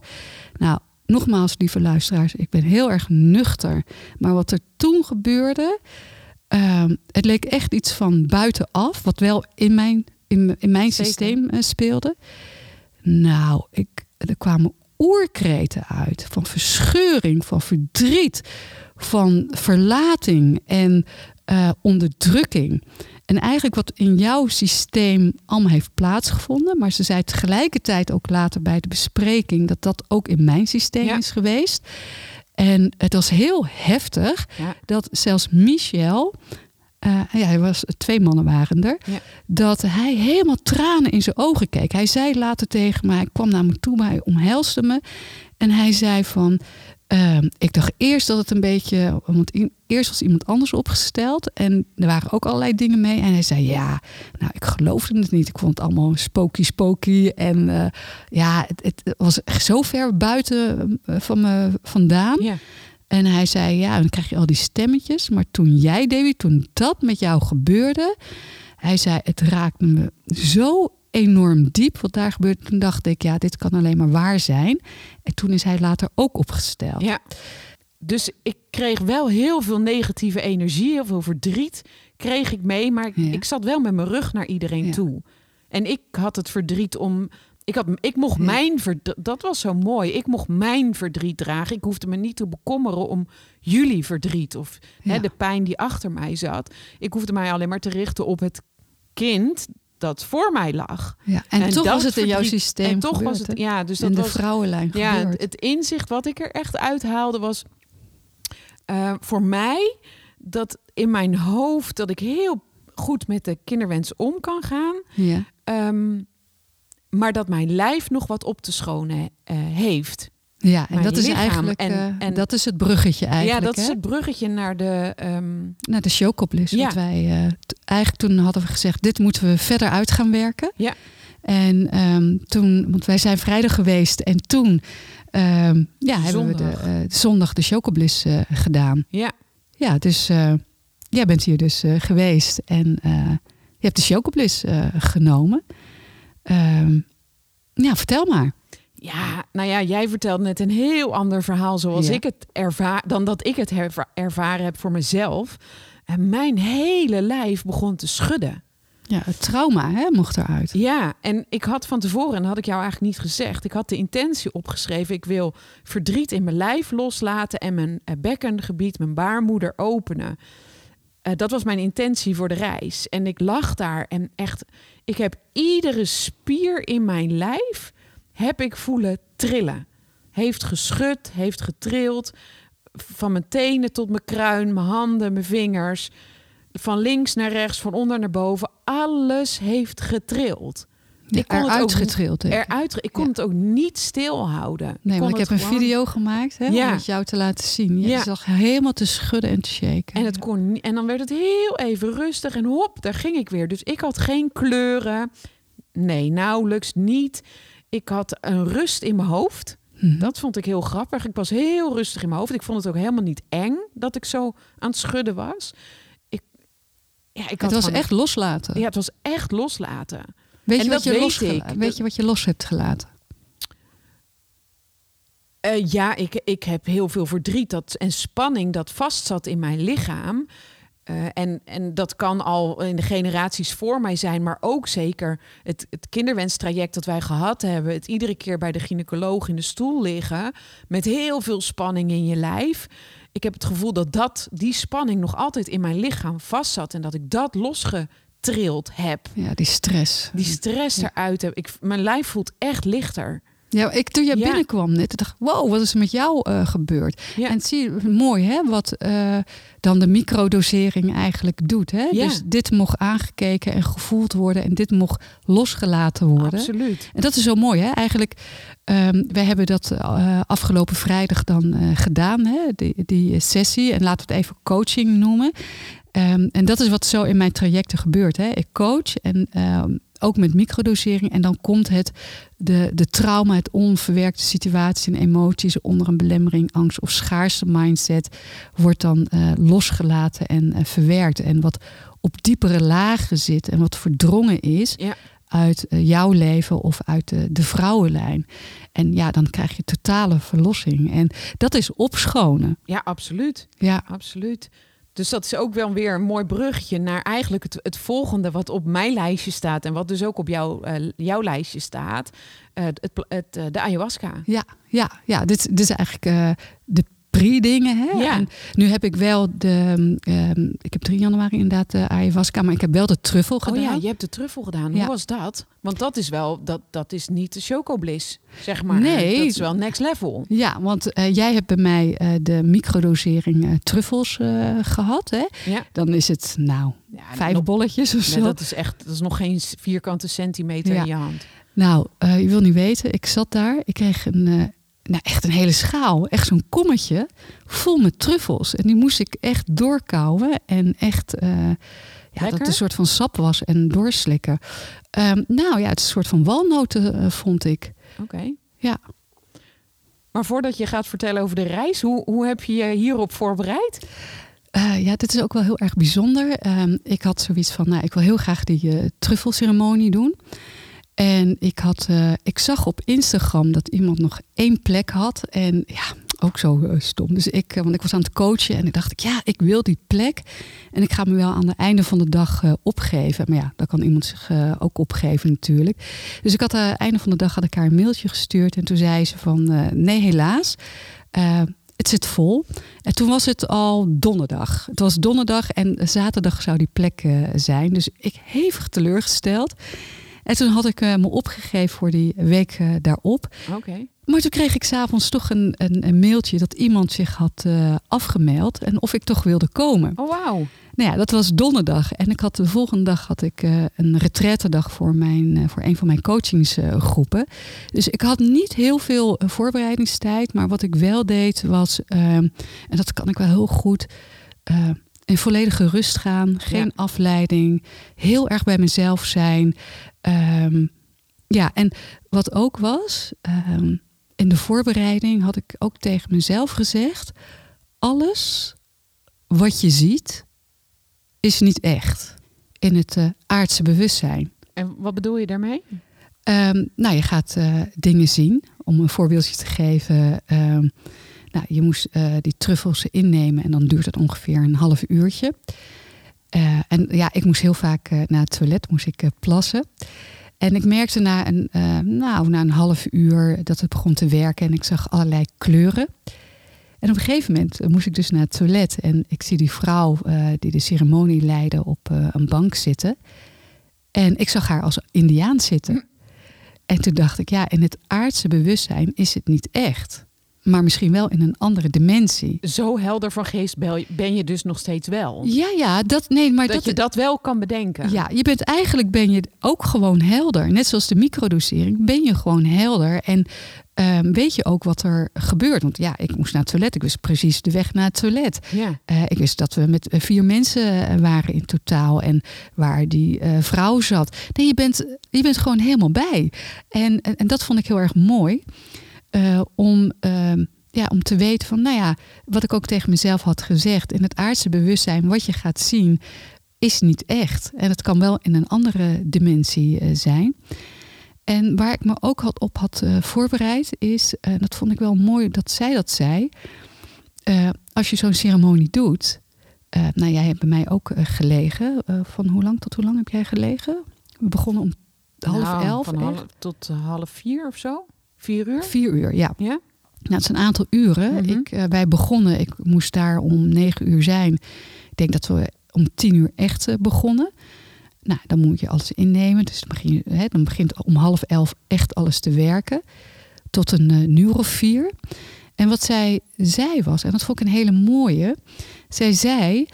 Nou, nogmaals, lieve luisteraars, ik ben heel erg nuchter. Maar wat er toen gebeurde, ehm, het leek echt iets van buitenaf. Wat wel in mijn, in, in mijn Zeker. systeem eh, speelde. Nou, ik, er kwamen oerkreten uit. Van verscheuring, van verdriet, van verlating en eh, onderdrukking. En eigenlijk wat in jouw systeem allemaal heeft plaatsgevonden. Maar ze zei tegelijkertijd ook later bij de bespreking dat dat ook in mijn systeem Ja. is geweest. En het was heel heftig Ja. dat zelfs Michel, eh, ja, hij was, twee mannen waren er, Ja. dat hij helemaal tranen in zijn ogen keek. Hij zei later tegen mij, hij kwam naar me toe, maar hij omhelsde me. En hij zei van, ehm, ik dacht eerst dat het een beetje, want eerst was iemand anders opgesteld en er waren ook allerlei dingen mee. En hij zei, ja, nou, ik geloofde het niet. Ik vond het allemaal spooky, spooky. En eh, ja, het, het was echt zo ver buiten eh, van me vandaan. Ja. En hij zei, ja, en dan krijg je al die stemmetjes. Maar toen jij, Davy, toen dat met jou gebeurde... Hij zei, het raakte me zo enorm diep wat daar gebeurde. Toen dacht ik, ja, dit kan alleen maar waar zijn. En toen is hij later ook opgesteld. Ja. Dus ik kreeg wel heel veel negatieve energie, heel veel verdriet kreeg ik mee. Maar ik, Ja. ik zat wel met mijn rug naar iedereen Ja. toe. En ik had het verdriet om... Ik, had, ik mocht Ja. mijn verdriet... Dat was zo mooi. Ik mocht mijn verdriet dragen. Ik hoefde me niet te bekommeren om jullie verdriet. Of hè, de pijn die achter mij zat. Ik hoefde mij alleen maar te richten op het kind dat voor mij lag. Ja, en, En toch was het in jouw systeem En toch was gebeurd, het... hè? Ja, dus in dat de was... vrouwenlijn Ja, het, het inzicht wat ik er echt uithaalde was eh, voor mij dat in mijn hoofd dat ik heel goed met de kinderwens om kan gaan, ja. ehm, maar dat mijn lijf nog wat op te schonen eh, heeft. Ja, en dat is lichaam eigenlijk en- eh, en- dat is het bruggetje eigenlijk. ja, dat is het bruggetje naar de. ehm, naar de showcoplis. Ja. Want wij, t- eigenlijk toen hadden we gezegd, dit moeten we verder uit gaan werken. Ja. En ehm, toen, want wij zijn vrijdag geweest en toen ehm, ja, hebben we de Zondag. eh, zondag de showcoplis eh, gedaan. ja, Ja, dus jij bent hier dus geweest en je hebt de showcoplis eh genomen. Ja, vertel maar. Ja, nou ja, jij vertelt net een heel ander verhaal zoals Ja. ik het ervaar dan dat ik het herva- ervaren heb voor mezelf. En mijn hele lijf begon te schudden. Ja, het trauma hè, mocht eruit. Ja, en ik had van tevoren, en dat had ik jou eigenlijk niet gezegd, ik had de intentie opgeschreven. Ik wil verdriet in mijn lijf loslaten en mijn eh, bekkengebied, mijn baarmoeder openen. Eh, dat was mijn intentie voor de reis. En ik lag daar en echt, ik heb iedere spier in mijn lijf, heb ik voelen trillen. Heeft geschud, heeft getrild. Van mijn tenen tot mijn kruin, mijn handen, mijn vingers. Van links naar rechts, van onder naar boven. Alles heeft getrild. Ja, ik kon het ook getrild. Eruit, ik kon Ja. het ook niet stilhouden. Nee, want ik heb een video gemaakt hè, Ja. om het jou te laten zien. Je Ja. zag helemaal te schudden en te shaken. En, het kon, niet- en dan werd het heel even rustig en hop, daar ging ik weer. Dus ik had geen kleuren. Nee, nauwelijks niet. Ik had een rust in mijn hoofd. Mhm. Dat vond ik heel grappig. Ik was heel rustig in mijn hoofd. Ik vond het ook helemaal niet eng dat ik zo aan het schudden was. Ik, ja, ik het had was gewoon- echt loslaten. Ja, het was echt loslaten. weet, en je wat je weet losgela- weet je wat je los hebt gelaten? Eh, ja, ik, ik heb heel veel verdriet dat, en spanning dat vastzat in mijn lichaam. Eh, en, en dat kan al in de generaties voor mij zijn, maar ook zeker het, het kinderwenstraject dat wij gehad hebben. Het iedere keer bij de gynaecoloog in de stoel liggen met heel veel spanning in je lijf. Ik heb het gevoel dat, dat die spanning nog altijd in mijn lichaam vastzat en dat ik dat losgetrild heb. Ja, die stress. Die stress Ja. eruit heb. Ik, mijn lijf voelt echt lichter. Ja, ik, toen jij Ja. binnenkwam net, dacht ik, wow, wat is er met jou eh, gebeurd? Ja. En zie je, mooi hè, wat eh, dan de microdosering eigenlijk doet. Hè? Ja. Dus dit mocht aangekeken en gevoeld worden en dit mocht losgelaten worden. Absoluut. En dat is zo mooi, hè? Eigenlijk, ehm wij hebben dat eh, afgelopen vrijdag dan gedaan, hè? Die, die sessie. En laten we het even coaching noemen. Ehm, en dat is wat zo in mijn trajecten gebeurt. Hè? Ik coach en ehm, ook met microdosering. En dan komt het, de, de trauma, het onverwerkte situaties en emoties onder een belemmering, angst of schaarste mindset, wordt dan eh, losgelaten en eh, verwerkt. En wat op diepere lagen zit en wat verdrongen is, Ja. uit eh, jouw leven of uit de, de vrouwenlijn. En ja, dan krijg je totale verlossing. En dat is opschonen. Ja, absoluut. Ja, Absoluut. Dus dat is ook wel weer een mooi bruggetje naar eigenlijk het, het volgende wat op mijn lijstje staat en wat dus ook op jouw, eh, jouw lijstje staat. Eh, het, het, eh, de ayahuasca. ja, ja, ja. Dit, dit is eigenlijk eh, de pre-dingen. Hè? Ja. En nu heb ik wel de... ehm, ik heb 3 januari inderdaad de ayahuasca, maar ik heb wel de truffel Oh gedaan. ja, je hebt de truffel gedaan. Ja. Hoe was dat? Want dat is wel, dat, dat is niet de chocobliss, zeg maar. Nee. Dat is wel next level. Ja, want eh, jij hebt bij mij eh, de microdosering eh, truffels eh, gehad. Hè? Ja. Dan is het, nou, ja vijf nog- bolletjes of nee, zo. dat is echt, dat is nog geen vierkante centimeter in je hand. Nou, eh, je wil niet weten, ik zat daar. Ik kreeg een, eh, nou, echt een hele schaal. Echt zo'n kommetje vol met truffels. En die moest ik echt doorkouwen. En echt, eh, ja, dat het een soort van sap was en doorslikken. Ehm, nou ja, het is een soort van walnoten, eh, vond ik. Oké. Ja. Maar voordat je gaat vertellen over de reis, hoe, hoe heb je je hierop voorbereid? Eh, ja, dit is ook wel heel erg bijzonder. Ehm, ik had zoiets van, nou, ik wil heel graag die truffelceremonie doen. En ik, had, eh, ik zag op Instagram dat iemand nog één plek had. En ja, ook zo eh, stom. Dus ik, eh, want ik was aan het coachen en ik dacht, ik, ja, ik wil die plek. En ik ga me wel aan het einde van de dag opgeven. Maar ja, dan kan iemand zich ook opgeven natuurlijk. Dus ik had aan het einde van de dag had een mailtje gestuurd. En toen zei ze van, nee helaas. Het zit vol. En toen was het al donderdag. Het was donderdag en zaterdag zou die plek zijn. Dus ik hevig teleurgesteld. En toen had ik eh, me opgegeven voor die week eh, daarop. Oké. Maar toen kreeg ik s'avonds toch een, een, een mailtje dat iemand zich had eh, afgemeld. En of ik toch wilde komen. Oh, wauw. Nou ja, dat was donderdag. En ik had de volgende dag had ik een retraitedag voor, mijn, voor een van mijn coachingsgroepen. dus ik had niet heel veel voorbereidingstijd. Maar wat ik wel deed was, ehm, en dat kan ik wel heel goed, in volledige rust gaan. Geen Ja. afleiding. Heel erg bij mezelf zijn. Ehm, ja, en wat ook was, ehm, in de voorbereiding had ik ook tegen mezelf gezegd: alles wat je ziet is niet echt in het eh, aardse bewustzijn. En wat bedoel je daarmee? Ehm, nou, je gaat eh, dingen zien. Om een voorbeeldje te geven. nou, je moest eh, die truffels innemen en dan duurt het ongeveer een half uurtje. Eh, en ja, ik moest heel vaak eh, naar het toilet, moest ik eh, plassen. En ik merkte na een, nou, na een half uur dat het begon te werken en ik zag allerlei kleuren. En op een gegeven moment moest ik dus naar het toilet en ik zie die vrouw die de ceremonie leidde op een bank zitten. En ik zag haar als Indiaan zitten. En toen dacht ik, ja, in het aardse bewustzijn is het niet echt. Maar misschien wel in een andere dimensie. Zo helder van geest ben je dus nog steeds wel. Ja, ja, dat, nee, maar dat, dat, je dat wel kan bedenken. Ja, je bent eigenlijk ben je ook gewoon helder. Net zoals de microdosering ben je gewoon helder. En ehm, weet je ook wat er gebeurt. Want ja, ik moest naar het toilet. Ik wist precies de weg naar het toilet. Ja. Eh, ik wist dat we met eh, vier mensen eh, waren in totaal. En waar die vrouw zat. Nee, je bent, je bent gewoon helemaal bij. En, en, en dat vond ik heel erg mooi. Eh, om, ehm, ja, om te weten van, nou ja, wat ik ook tegen mezelf had gezegd. In het aardse bewustzijn, wat je gaat zien, is niet echt. En het kan wel in een andere dimensie eh, zijn. En waar ik me ook had op had eh, voorbereid, is, en dat vond ik wel mooi dat zij dat zei. als je zo'n ceremonie doet. nou, jij hebt bij mij ook gelegen. Van hoe lang tot hoe lang heb jij gelegen? We begonnen om half Nou, elf. Van half tot half vier of zo? Vier uur? Vier uur, ja. Ja? Nou, het is een aantal uren. Mhm. ik, eh, wij begonnen, ik moest daar om negen uur zijn. Ik denk dat we om tien uur echt eh, begonnen. Nou, dan moet je alles innemen. Dus dan, begin hè, dan begint om half elf echt alles te werken. tot een uh, neurofier. En wat zij zei was, en dat vond ik een hele mooie. Zij zei,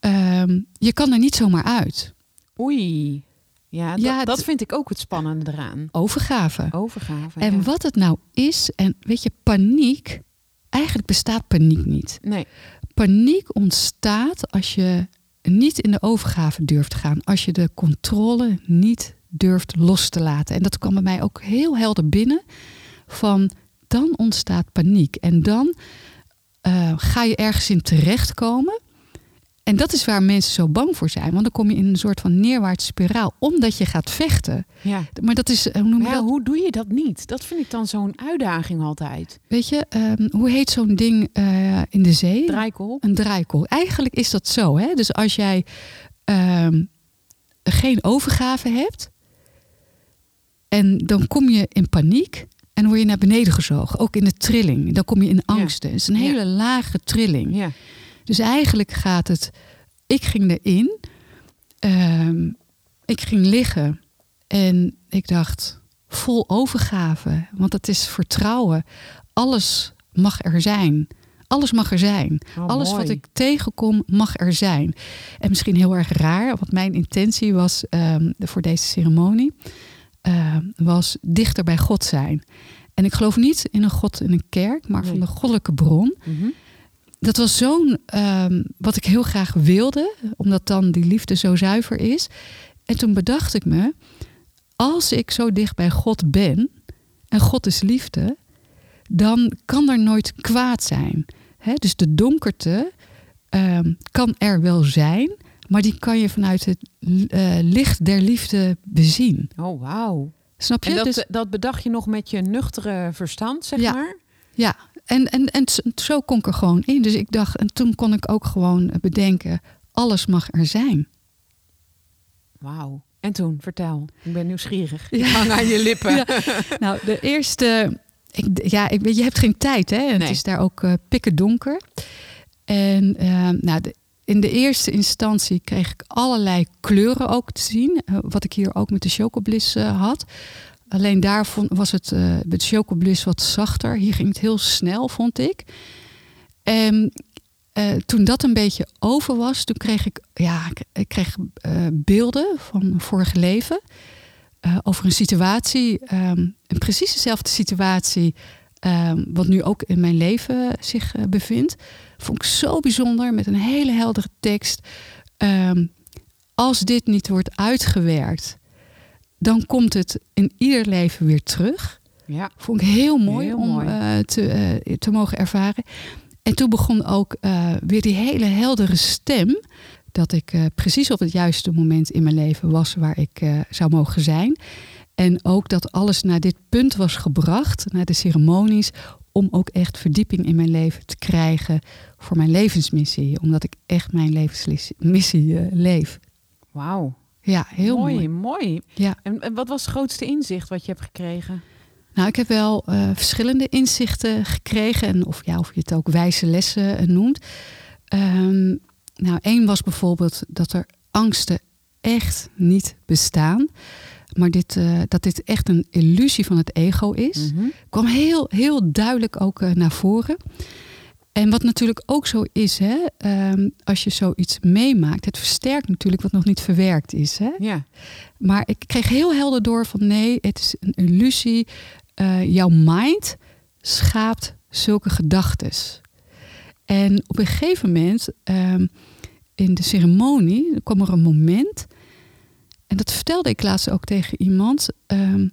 ehm, je kan er niet zomaar uit. Oei. Ja, dat, Ja, dat vind ik ook het spannende eraan. Overgave. Overgave. En ja. wat het nou is, en weet je, paniek, eigenlijk bestaat paniek niet. Nee. Paniek ontstaat als je niet in de overgave durft te gaan, als je de controle niet durft los te laten. En dat kwam bij mij ook heel helder binnen van dan ontstaat paniek en dan eh, ga je ergens in terechtkomen. En dat is waar mensen zo bang voor zijn, want dan kom je in een soort van neerwaartse spiraal, omdat je gaat vechten. Ja. Maar dat is, eh, hoe noem je ja, dat? hoe doe je dat niet? Dat vind ik dan zo'n uitdaging altijd. Weet je, ehm, hoe heet zo'n ding eh, in de zee? Een draaikolk. Eigenlijk is dat zo. Hè? Dus als jij ehm, geen overgave hebt, en dan kom je in paniek en word je naar beneden gezogen. Ook in de trilling. Dan kom je in angsten. Het is een hele lage trilling. Ja. Dus eigenlijk gaat het. Ik ging erin. ehm, ik ging liggen. En ik dacht, vol overgave. Want het is vertrouwen. Alles mag er zijn. Alles mag er zijn. Oh, Alles mooi. wat ik tegenkom mag er zijn. En misschien heel erg raar, wat mijn intentie was ehm, voor deze ceremonie, ehm, was dichter bij God zijn. En ik geloof niet in een God in een kerk, maar van de goddelijke bron. Mhm. Dat was zo'n, ehm, wat ik heel graag wilde, omdat dan die liefde zo zuiver is. En toen bedacht ik me, als ik zo dicht bij God ben, en God is liefde, dan kan er nooit kwaad zijn. Dus de donkerte ehm, kan er wel zijn, maar die kan je vanuit het eh, licht der liefde bezien. Oh, wauw. Snap je? En dat, Dus- dat bedacht je nog met je nuchtere verstand, zeg Ja. maar? Ja, en, en, en zo kon ik er gewoon in. Dus ik dacht, en toen kon ik ook gewoon bedenken, alles mag er zijn. Wauw. En toen, vertel. Ik ben nieuwsgierig. Ik Ja. hang aan je lippen. Ja. Nou, de eerste, ik, ja, ik je hebt geen tijd, hè? Nee. het is daar ook eh pikken donker. En eh, nou, de, in de eerste instantie kreeg ik allerlei kleuren ook te zien, eh, wat ik hier ook met de chocobliss eh, had. Alleen daar was het eh met chocobliss wat zachter. Hier ging het heel snel, vond ik. En eh, toen dat een beetje over was, toen kreeg ik, ja, ik, kreeg eh, beelden van vorige leven. over een situatie, ehm, een precies dezelfde situatie, ehm, wat nu ook in mijn leven zich bevindt. Vond ik zo bijzonder, met een hele heldere tekst. Ehm, als dit niet wordt uitgewerkt, dan komt het in ieder leven weer terug. Ja. Vond ik heel mooi Heel om mooi. eh, te, eh, te mogen ervaren. En toen begon ook eh, weer die hele heldere stem. Dat ik precies op het juiste moment in mijn leven was waar ik zou mogen zijn. En ook dat alles naar dit punt was gebracht, naar de ceremonies. Om ook echt verdieping in mijn leven te krijgen voor mijn levensmissie. Omdat ik echt mijn levensmissie leef. Wauw. Ja, heel mooi. mooi. mooi. Ja. En, en wat was het grootste inzicht wat je hebt gekregen? Nou, ik heb wel eh, verschillende inzichten gekregen. En of, ja, of je het ook wijze lessen eh, noemt. Ehm, nou, één was bijvoorbeeld dat er angsten echt niet bestaan. Maar dit, eh, dat dit echt een illusie van het ego is. Mhm. kwam heel, heel duidelijk ook naar voren. En wat natuurlijk ook zo is, hè, ehm, als je zoiets meemaakt, het versterkt natuurlijk wat nog niet verwerkt is. Hè? Ja. Maar ik kreeg heel helder door van nee, het is een illusie. Eh, jouw mind schaapt zulke gedachtes. En op een gegeven moment ehm, in de ceremonie kwam er een moment. En dat vertelde ik laatst ook tegen iemand. ehm,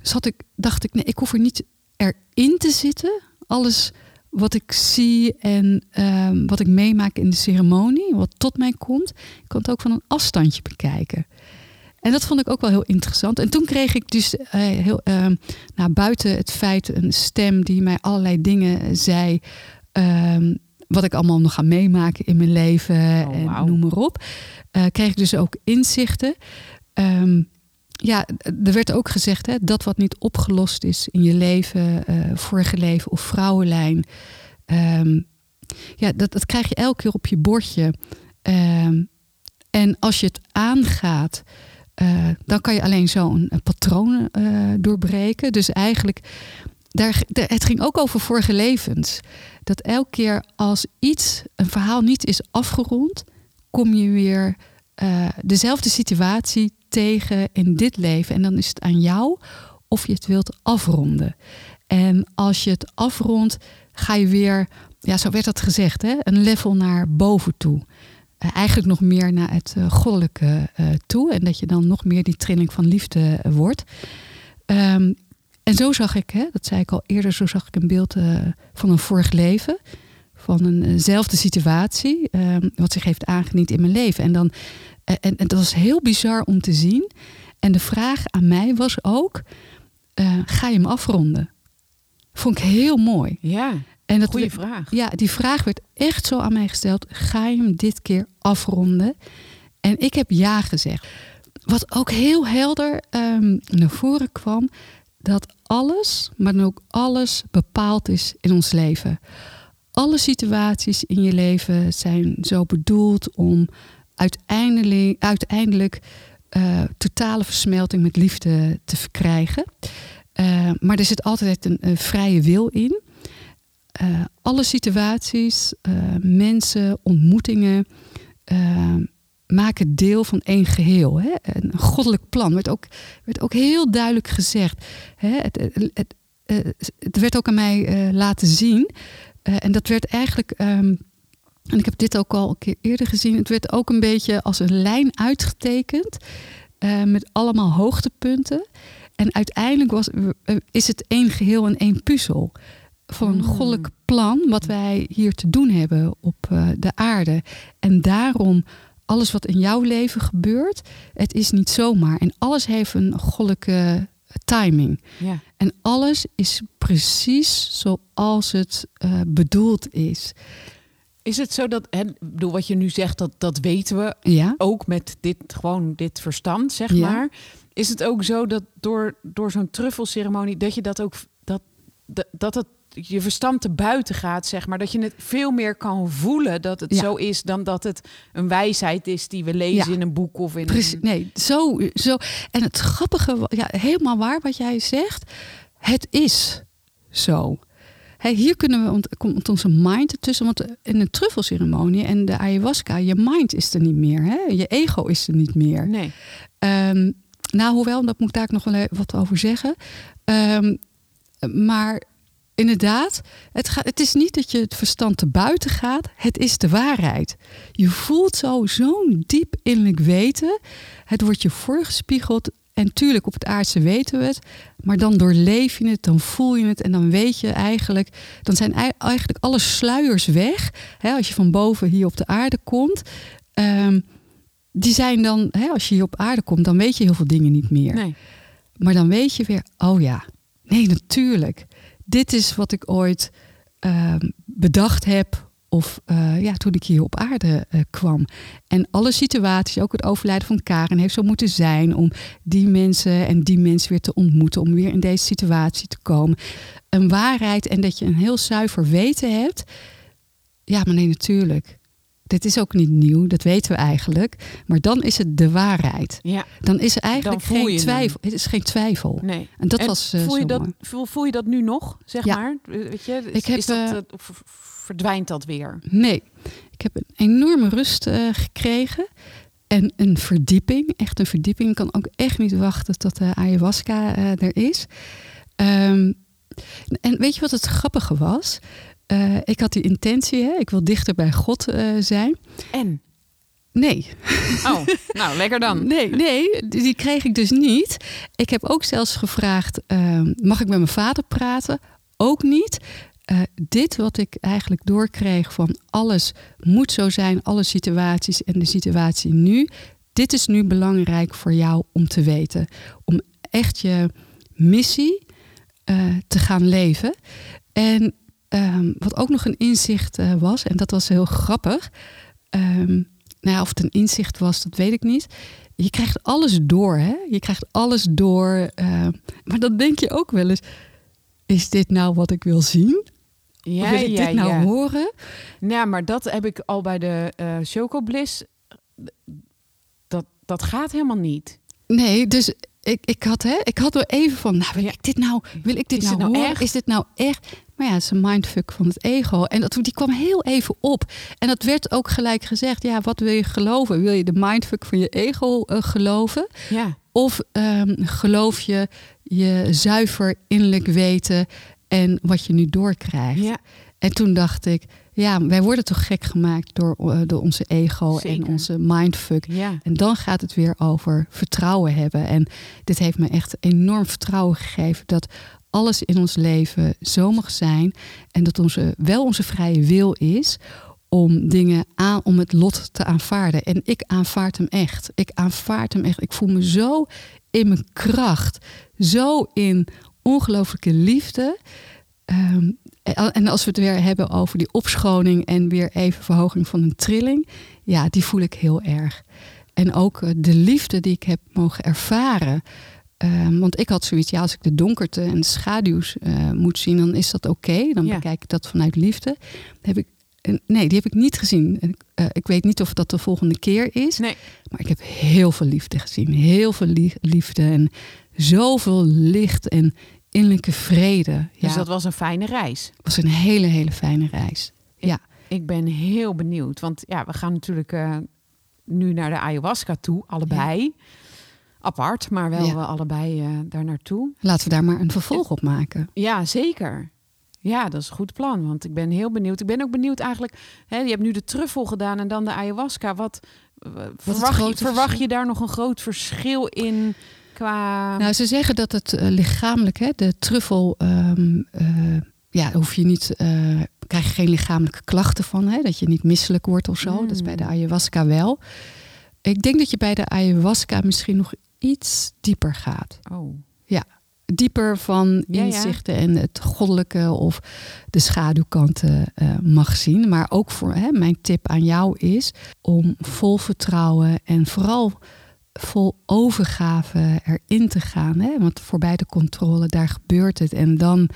zat ik, dacht ik, nee, ik hoef er niet erin te zitten. Alles wat ik zie en ehm, wat ik meemaak in de ceremonie, wat tot mij komt, ik kan het ook van een afstandje bekijken. En dat vond ik ook wel heel interessant. En toen kreeg ik dus eh, heel, ehm, nou, buiten het feit een stem die mij allerlei dingen zei. ehm, wat ik allemaal nog ga meemaken in mijn leven Oh, en noem maar op. eh, kreeg ik dus ook inzichten. Ja, er werd ook gezegd hè, dat wat niet opgelost is in je leven, eh, vorige leven of vrouwenlijn. ehm, ja, dat, dat krijg je elke keer op je bordje. Ehm, en als je het aangaat, eh, dan kan je alleen zo een, een patroon eh, doorbreken. Dus eigenlijk daar, het ging ook over vorige levens. Dat elke keer als iets, een verhaal niet is afgerond, kom je weer eh, dezelfde situatie tegen in dit leven. En dan is het aan jou of je het wilt afronden. En als je het afrondt, ga je weer, ja, zo werd dat gezegd, hè, een level naar boven toe. Eh, eigenlijk nog meer naar het eh, goddelijke eh, toe. En dat je dan nog meer die trilling van liefde wordt. Ehm, en zo zag ik, hè, dat zei ik al eerder, zo zag ik een beeld van een vorig leven. Van eenzelfde situatie, ehm, wat zich heeft aangediend in mijn leven. En, dan, en, en dat was heel bizar om te zien. En de vraag aan mij was ook, eh, ga je hem afronden? Vond ik heel mooi. Ja, En dat vraag. ja, die vraag werd echt zo aan mij gesteld. Ga je hem dit keer afronden? En ik heb ja gezegd. Wat ook heel helder ehm, naar voren kwam, dat alles, maar dan ook alles bepaald is in ons leven. Alle situaties in je leven zijn zo bedoeld om uiteindelijk, uiteindelijk eh, totale versmelting met liefde te verkrijgen. Eh, maar er zit altijd een, vrije wil in. Eh, alle situaties, mensen, ontmoetingen maken deel van één geheel. Hè? Een goddelijk plan werd ook, werd ook heel duidelijk gezegd. Hè? Het, het, het, werd ook aan mij laten zien. En dat werd eigenlijk, ehm, en ik heb dit ook al een keer eerder gezien, het werd ook een beetje als een lijn uitgetekend eh, met allemaal hoogtepunten. En uiteindelijk was, eh, is het één geheel en één puzzel van een Mm. goddelijk plan wat wij hier te doen hebben op eh, de aarde. En daarom alles wat in jouw leven gebeurt, het is niet zomaar. En alles heeft een goddelijke timing. Ja. En alles is precies zoals het bedoeld is. Is het zo dat, hè, bedoel, wat je nu zegt, dat, dat weten we Ja, ook met dit, gewoon dit verstand, zeg Ja. maar. Is het ook zo dat door, door zo'n truffelceremonie, dat je dat ook, dat, dat, dat het je verstand te buiten gaat, zeg maar. Dat je het veel meer kan voelen dat het Ja. zo is dan dat het een wijsheid is die we lezen Ja. in een boek of in precies. een... Nee, zo, zo. En het grappige, ja, helemaal waar wat jij zegt. Het is zo. Hè, hier kunnen we, want komt onze mind ertussen. Want in de truffelceremonie en de ayahuasca, je mind is er niet meer. Hè? Je ego is er niet meer. Nee. Ehm, nou, hoewel, dat moet ik daar ook nog wel wat over zeggen. Ehm, maar inderdaad, het, gaat, het is niet dat je het verstand te buiten gaat. Het is de waarheid. Je voelt zo zo'n diep innerlijk weten. Het wordt je voorgespiegeld. En tuurlijk, op het aardse weten we het. Maar dan doorleef je het, dan voel je het. En dan weet je eigenlijk, dan zijn ei- eigenlijk alle sluiers weg. Hè, als je van boven hier op de aarde komt. Ehm, die zijn dan, hè, als je hier op aarde komt, dan weet je heel veel dingen niet meer. nee. Maar dan weet je weer, oh ja, nee, natuurlijk. Dit is wat ik ooit ehm, bedacht heb. Of eh, ja, toen ik hier op aarde eh, kwam. En alle situaties, ook het overlijden van Karen, heeft zo moeten zijn om die mensen en die mensen weer te ontmoeten. Om weer in deze situatie te komen. Een waarheid en dat je een heel zuiver weten hebt. Ja, maar nee, natuurlijk. Dit is ook niet nieuw, dat weten we eigenlijk. Maar dan is het de waarheid. Ja, Dan is er eigenlijk geen twijfel. Het is geen twijfel. nee. En dat En was eh, voel, je dat, voel, voel je dat nu nog, zeg Ja. maar? Weet je, is, Ik heb, is dat, of verdwijnt dat weer? Nee, ik heb een enorme rust eh, gekregen. En een verdieping, echt een verdieping. Ik kan ook echt niet wachten tot de ayahuasca eh, er is. Ehm, en weet je wat het grappige was? Eh, ik had die intentie, hè? ik wil dichter bij God zijn. En? Nee, Oh, nou, lekker dan. Nee, nee, die die kreeg ik dus niet. Ik heb ook zelfs gevraagd: ehm, mag ik met mijn vader praten? Ook niet. Eh, dit wat ik eigenlijk doorkreeg van alles moet zo zijn, alle situaties en de situatie nu. Dit is nu belangrijk voor jou om te weten. Om echt je missie eh, te gaan leven. En ehm, wat ook nog een inzicht eh, was, en dat was heel grappig. ehm, nou ja, of het een inzicht was, dat weet ik niet. Je krijgt alles door, hè? Je krijgt alles door. maar dan denk je ook wel eens: is dit nou wat ik wil zien? Ja, wil ik ja, dit nou ja. horen? Ja, maar dat heb ik al bij de eh Choco Bliss. Dat, dat gaat helemaal niet. Nee, dus ik, ik, had, hè, ik had er even van, nou, wil ik dit nou, wil ik dit Is nou, nou horen? echt? Is dit nou echt? Maar ja, het is een mindfuck van het ego. En dat, die kwam heel even op. En dat werd ook gelijk gezegd. Ja, wat wil je geloven? Wil je de mindfuck van je ego eh, geloven? Ja. Of ehm, geloof je je zuiver innerlijk weten en wat je nu doorkrijgt? Ja. En toen dacht ik, ja, wij worden toch gek gemaakt door, eh, door onze ego en onze mindfuck. Ja. En dan gaat het weer over vertrouwen hebben. En dit heeft me echt enorm vertrouwen gegeven dat alles in ons leven zo mag zijn. En dat onze, wel onze vrije wil is om dingen aan, om het lot te aanvaarden. En ik aanvaard hem echt. Ik aanvaard hem echt. Ik voel me zo in mijn kracht. Zo in ongelooflijke liefde. Ehm, en als we het weer hebben over die opschoning en weer even verhoging van een trilling. Ja, die voel ik heel erg. En ook eh, de liefde die ik heb mogen ervaren. Ehm, want ik had zoiets, ja, als ik de donkerte en de schaduws eh, moet zien, dan is dat oké. Dan Ja. bekijk ik dat vanuit liefde. Heb ik, nee, die heb ik niet gezien. Eh, ik weet niet of dat de volgende keer is. Nee. Maar ik heb heel veel liefde gezien. Heel veel lie- liefde en zoveel licht en innerlijke vrede. Dus ja, dat was een fijne reis. het was een hele, hele fijne reis. Ja, Ik ben heel benieuwd. Want ja, we gaan natuurlijk eh, nu naar de ayahuasca toe, allebei. Apart, maar wel Ja. we allebei eh, daar naartoe. laten we daar maar een vervolg op maken. Ja, zeker. Ja, dat is een goed plan. Want ik ben heel benieuwd. Ik ben ook benieuwd eigenlijk. Hè, je hebt nu de truffel gedaan en dan de ayahuasca. Wat, eh, verwacht, je, verwacht je daar nog een groot verschil in qua. Nou, ze zeggen dat het eh, lichamelijk, hè, de truffel, eh, ja, hoef je niet, krijg je geen lichamelijke klachten van, hè, dat je niet misselijk wordt of zo. Mm. Dat is bij de ayahuasca wel. Ik denk dat je bij de ayahuasca misschien nog iets dieper gaat. oh, Dieper van Ja, ja. inzichten en het goddelijke of de schaduwkanten eh, mag zien. Maar ook voor hè, mijn tip aan jou is om vol vertrouwen en vooral vol overgave erin te gaan. Hè? Want voorbij de controle, daar gebeurt het. En dan,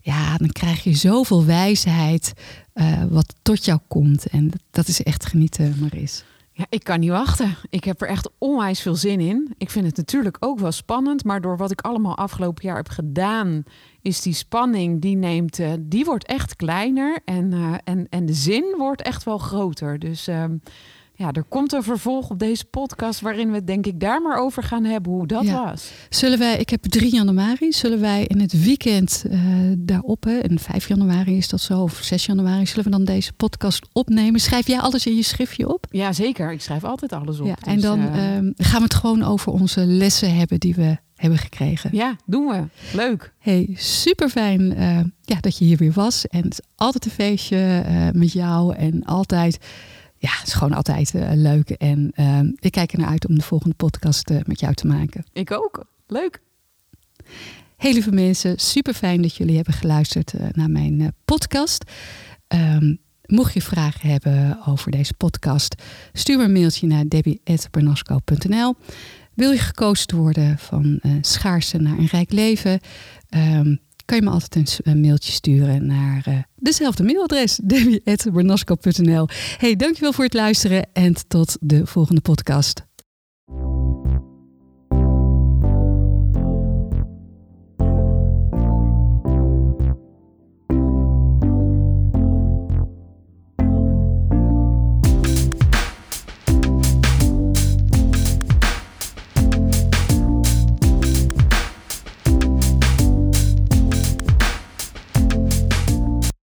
ja, dan krijg je zoveel wijsheid eh, wat tot jou komt. En dat is echt genieten, Maris. Ja, ik kan niet wachten. Ik heb er echt onwijs veel zin in. Ik vind het natuurlijk ook wel spannend, maar door wat ik allemaal afgelopen jaar heb gedaan, is die spanning die neemt, eh, die wordt echt kleiner en, eh, en, en de zin wordt echt wel groter. Dus ehm, ja, er komt een vervolg op deze podcast waarin we het denk ik daar maar over gaan hebben hoe dat Ja. was. Zullen wij, ik heb 3 januari, zullen wij in het weekend eh, daarop, hè, en 5 januari is dat zo, of 6 januari, zullen we dan deze podcast opnemen? Schrijf jij alles in je schriftje op? Ja, zeker. Ik schrijf altijd alles op. ja, en Dus, dan eh, ehm, gaan we het gewoon over onze lessen hebben die we hebben gekregen. ja, doen we. Leuk. Hey, super fijn ja, dat je hier weer was. En het is altijd een feestje eh, met jou. En altijd, ja, het is gewoon altijd eh, leuk. En ehm, ik kijk er naar uit om de volgende podcast eh, met jou te maken. Ik ook. Leuk. Heel lieve mensen, super fijn dat jullie hebben geluisterd eh, naar mijn podcast. Ehm, mocht je vragen hebben over deze podcast, stuur me een mailtje naar debbie.bernasco.nl. Wil je gekozen worden van schaarste naar een rijk leven? Ehm, kan je me altijd een, mailtje sturen naar eh, dezelfde mailadres, debbie.bernasco.nl. Hey, dankjewel voor het luisteren en tot de volgende podcast.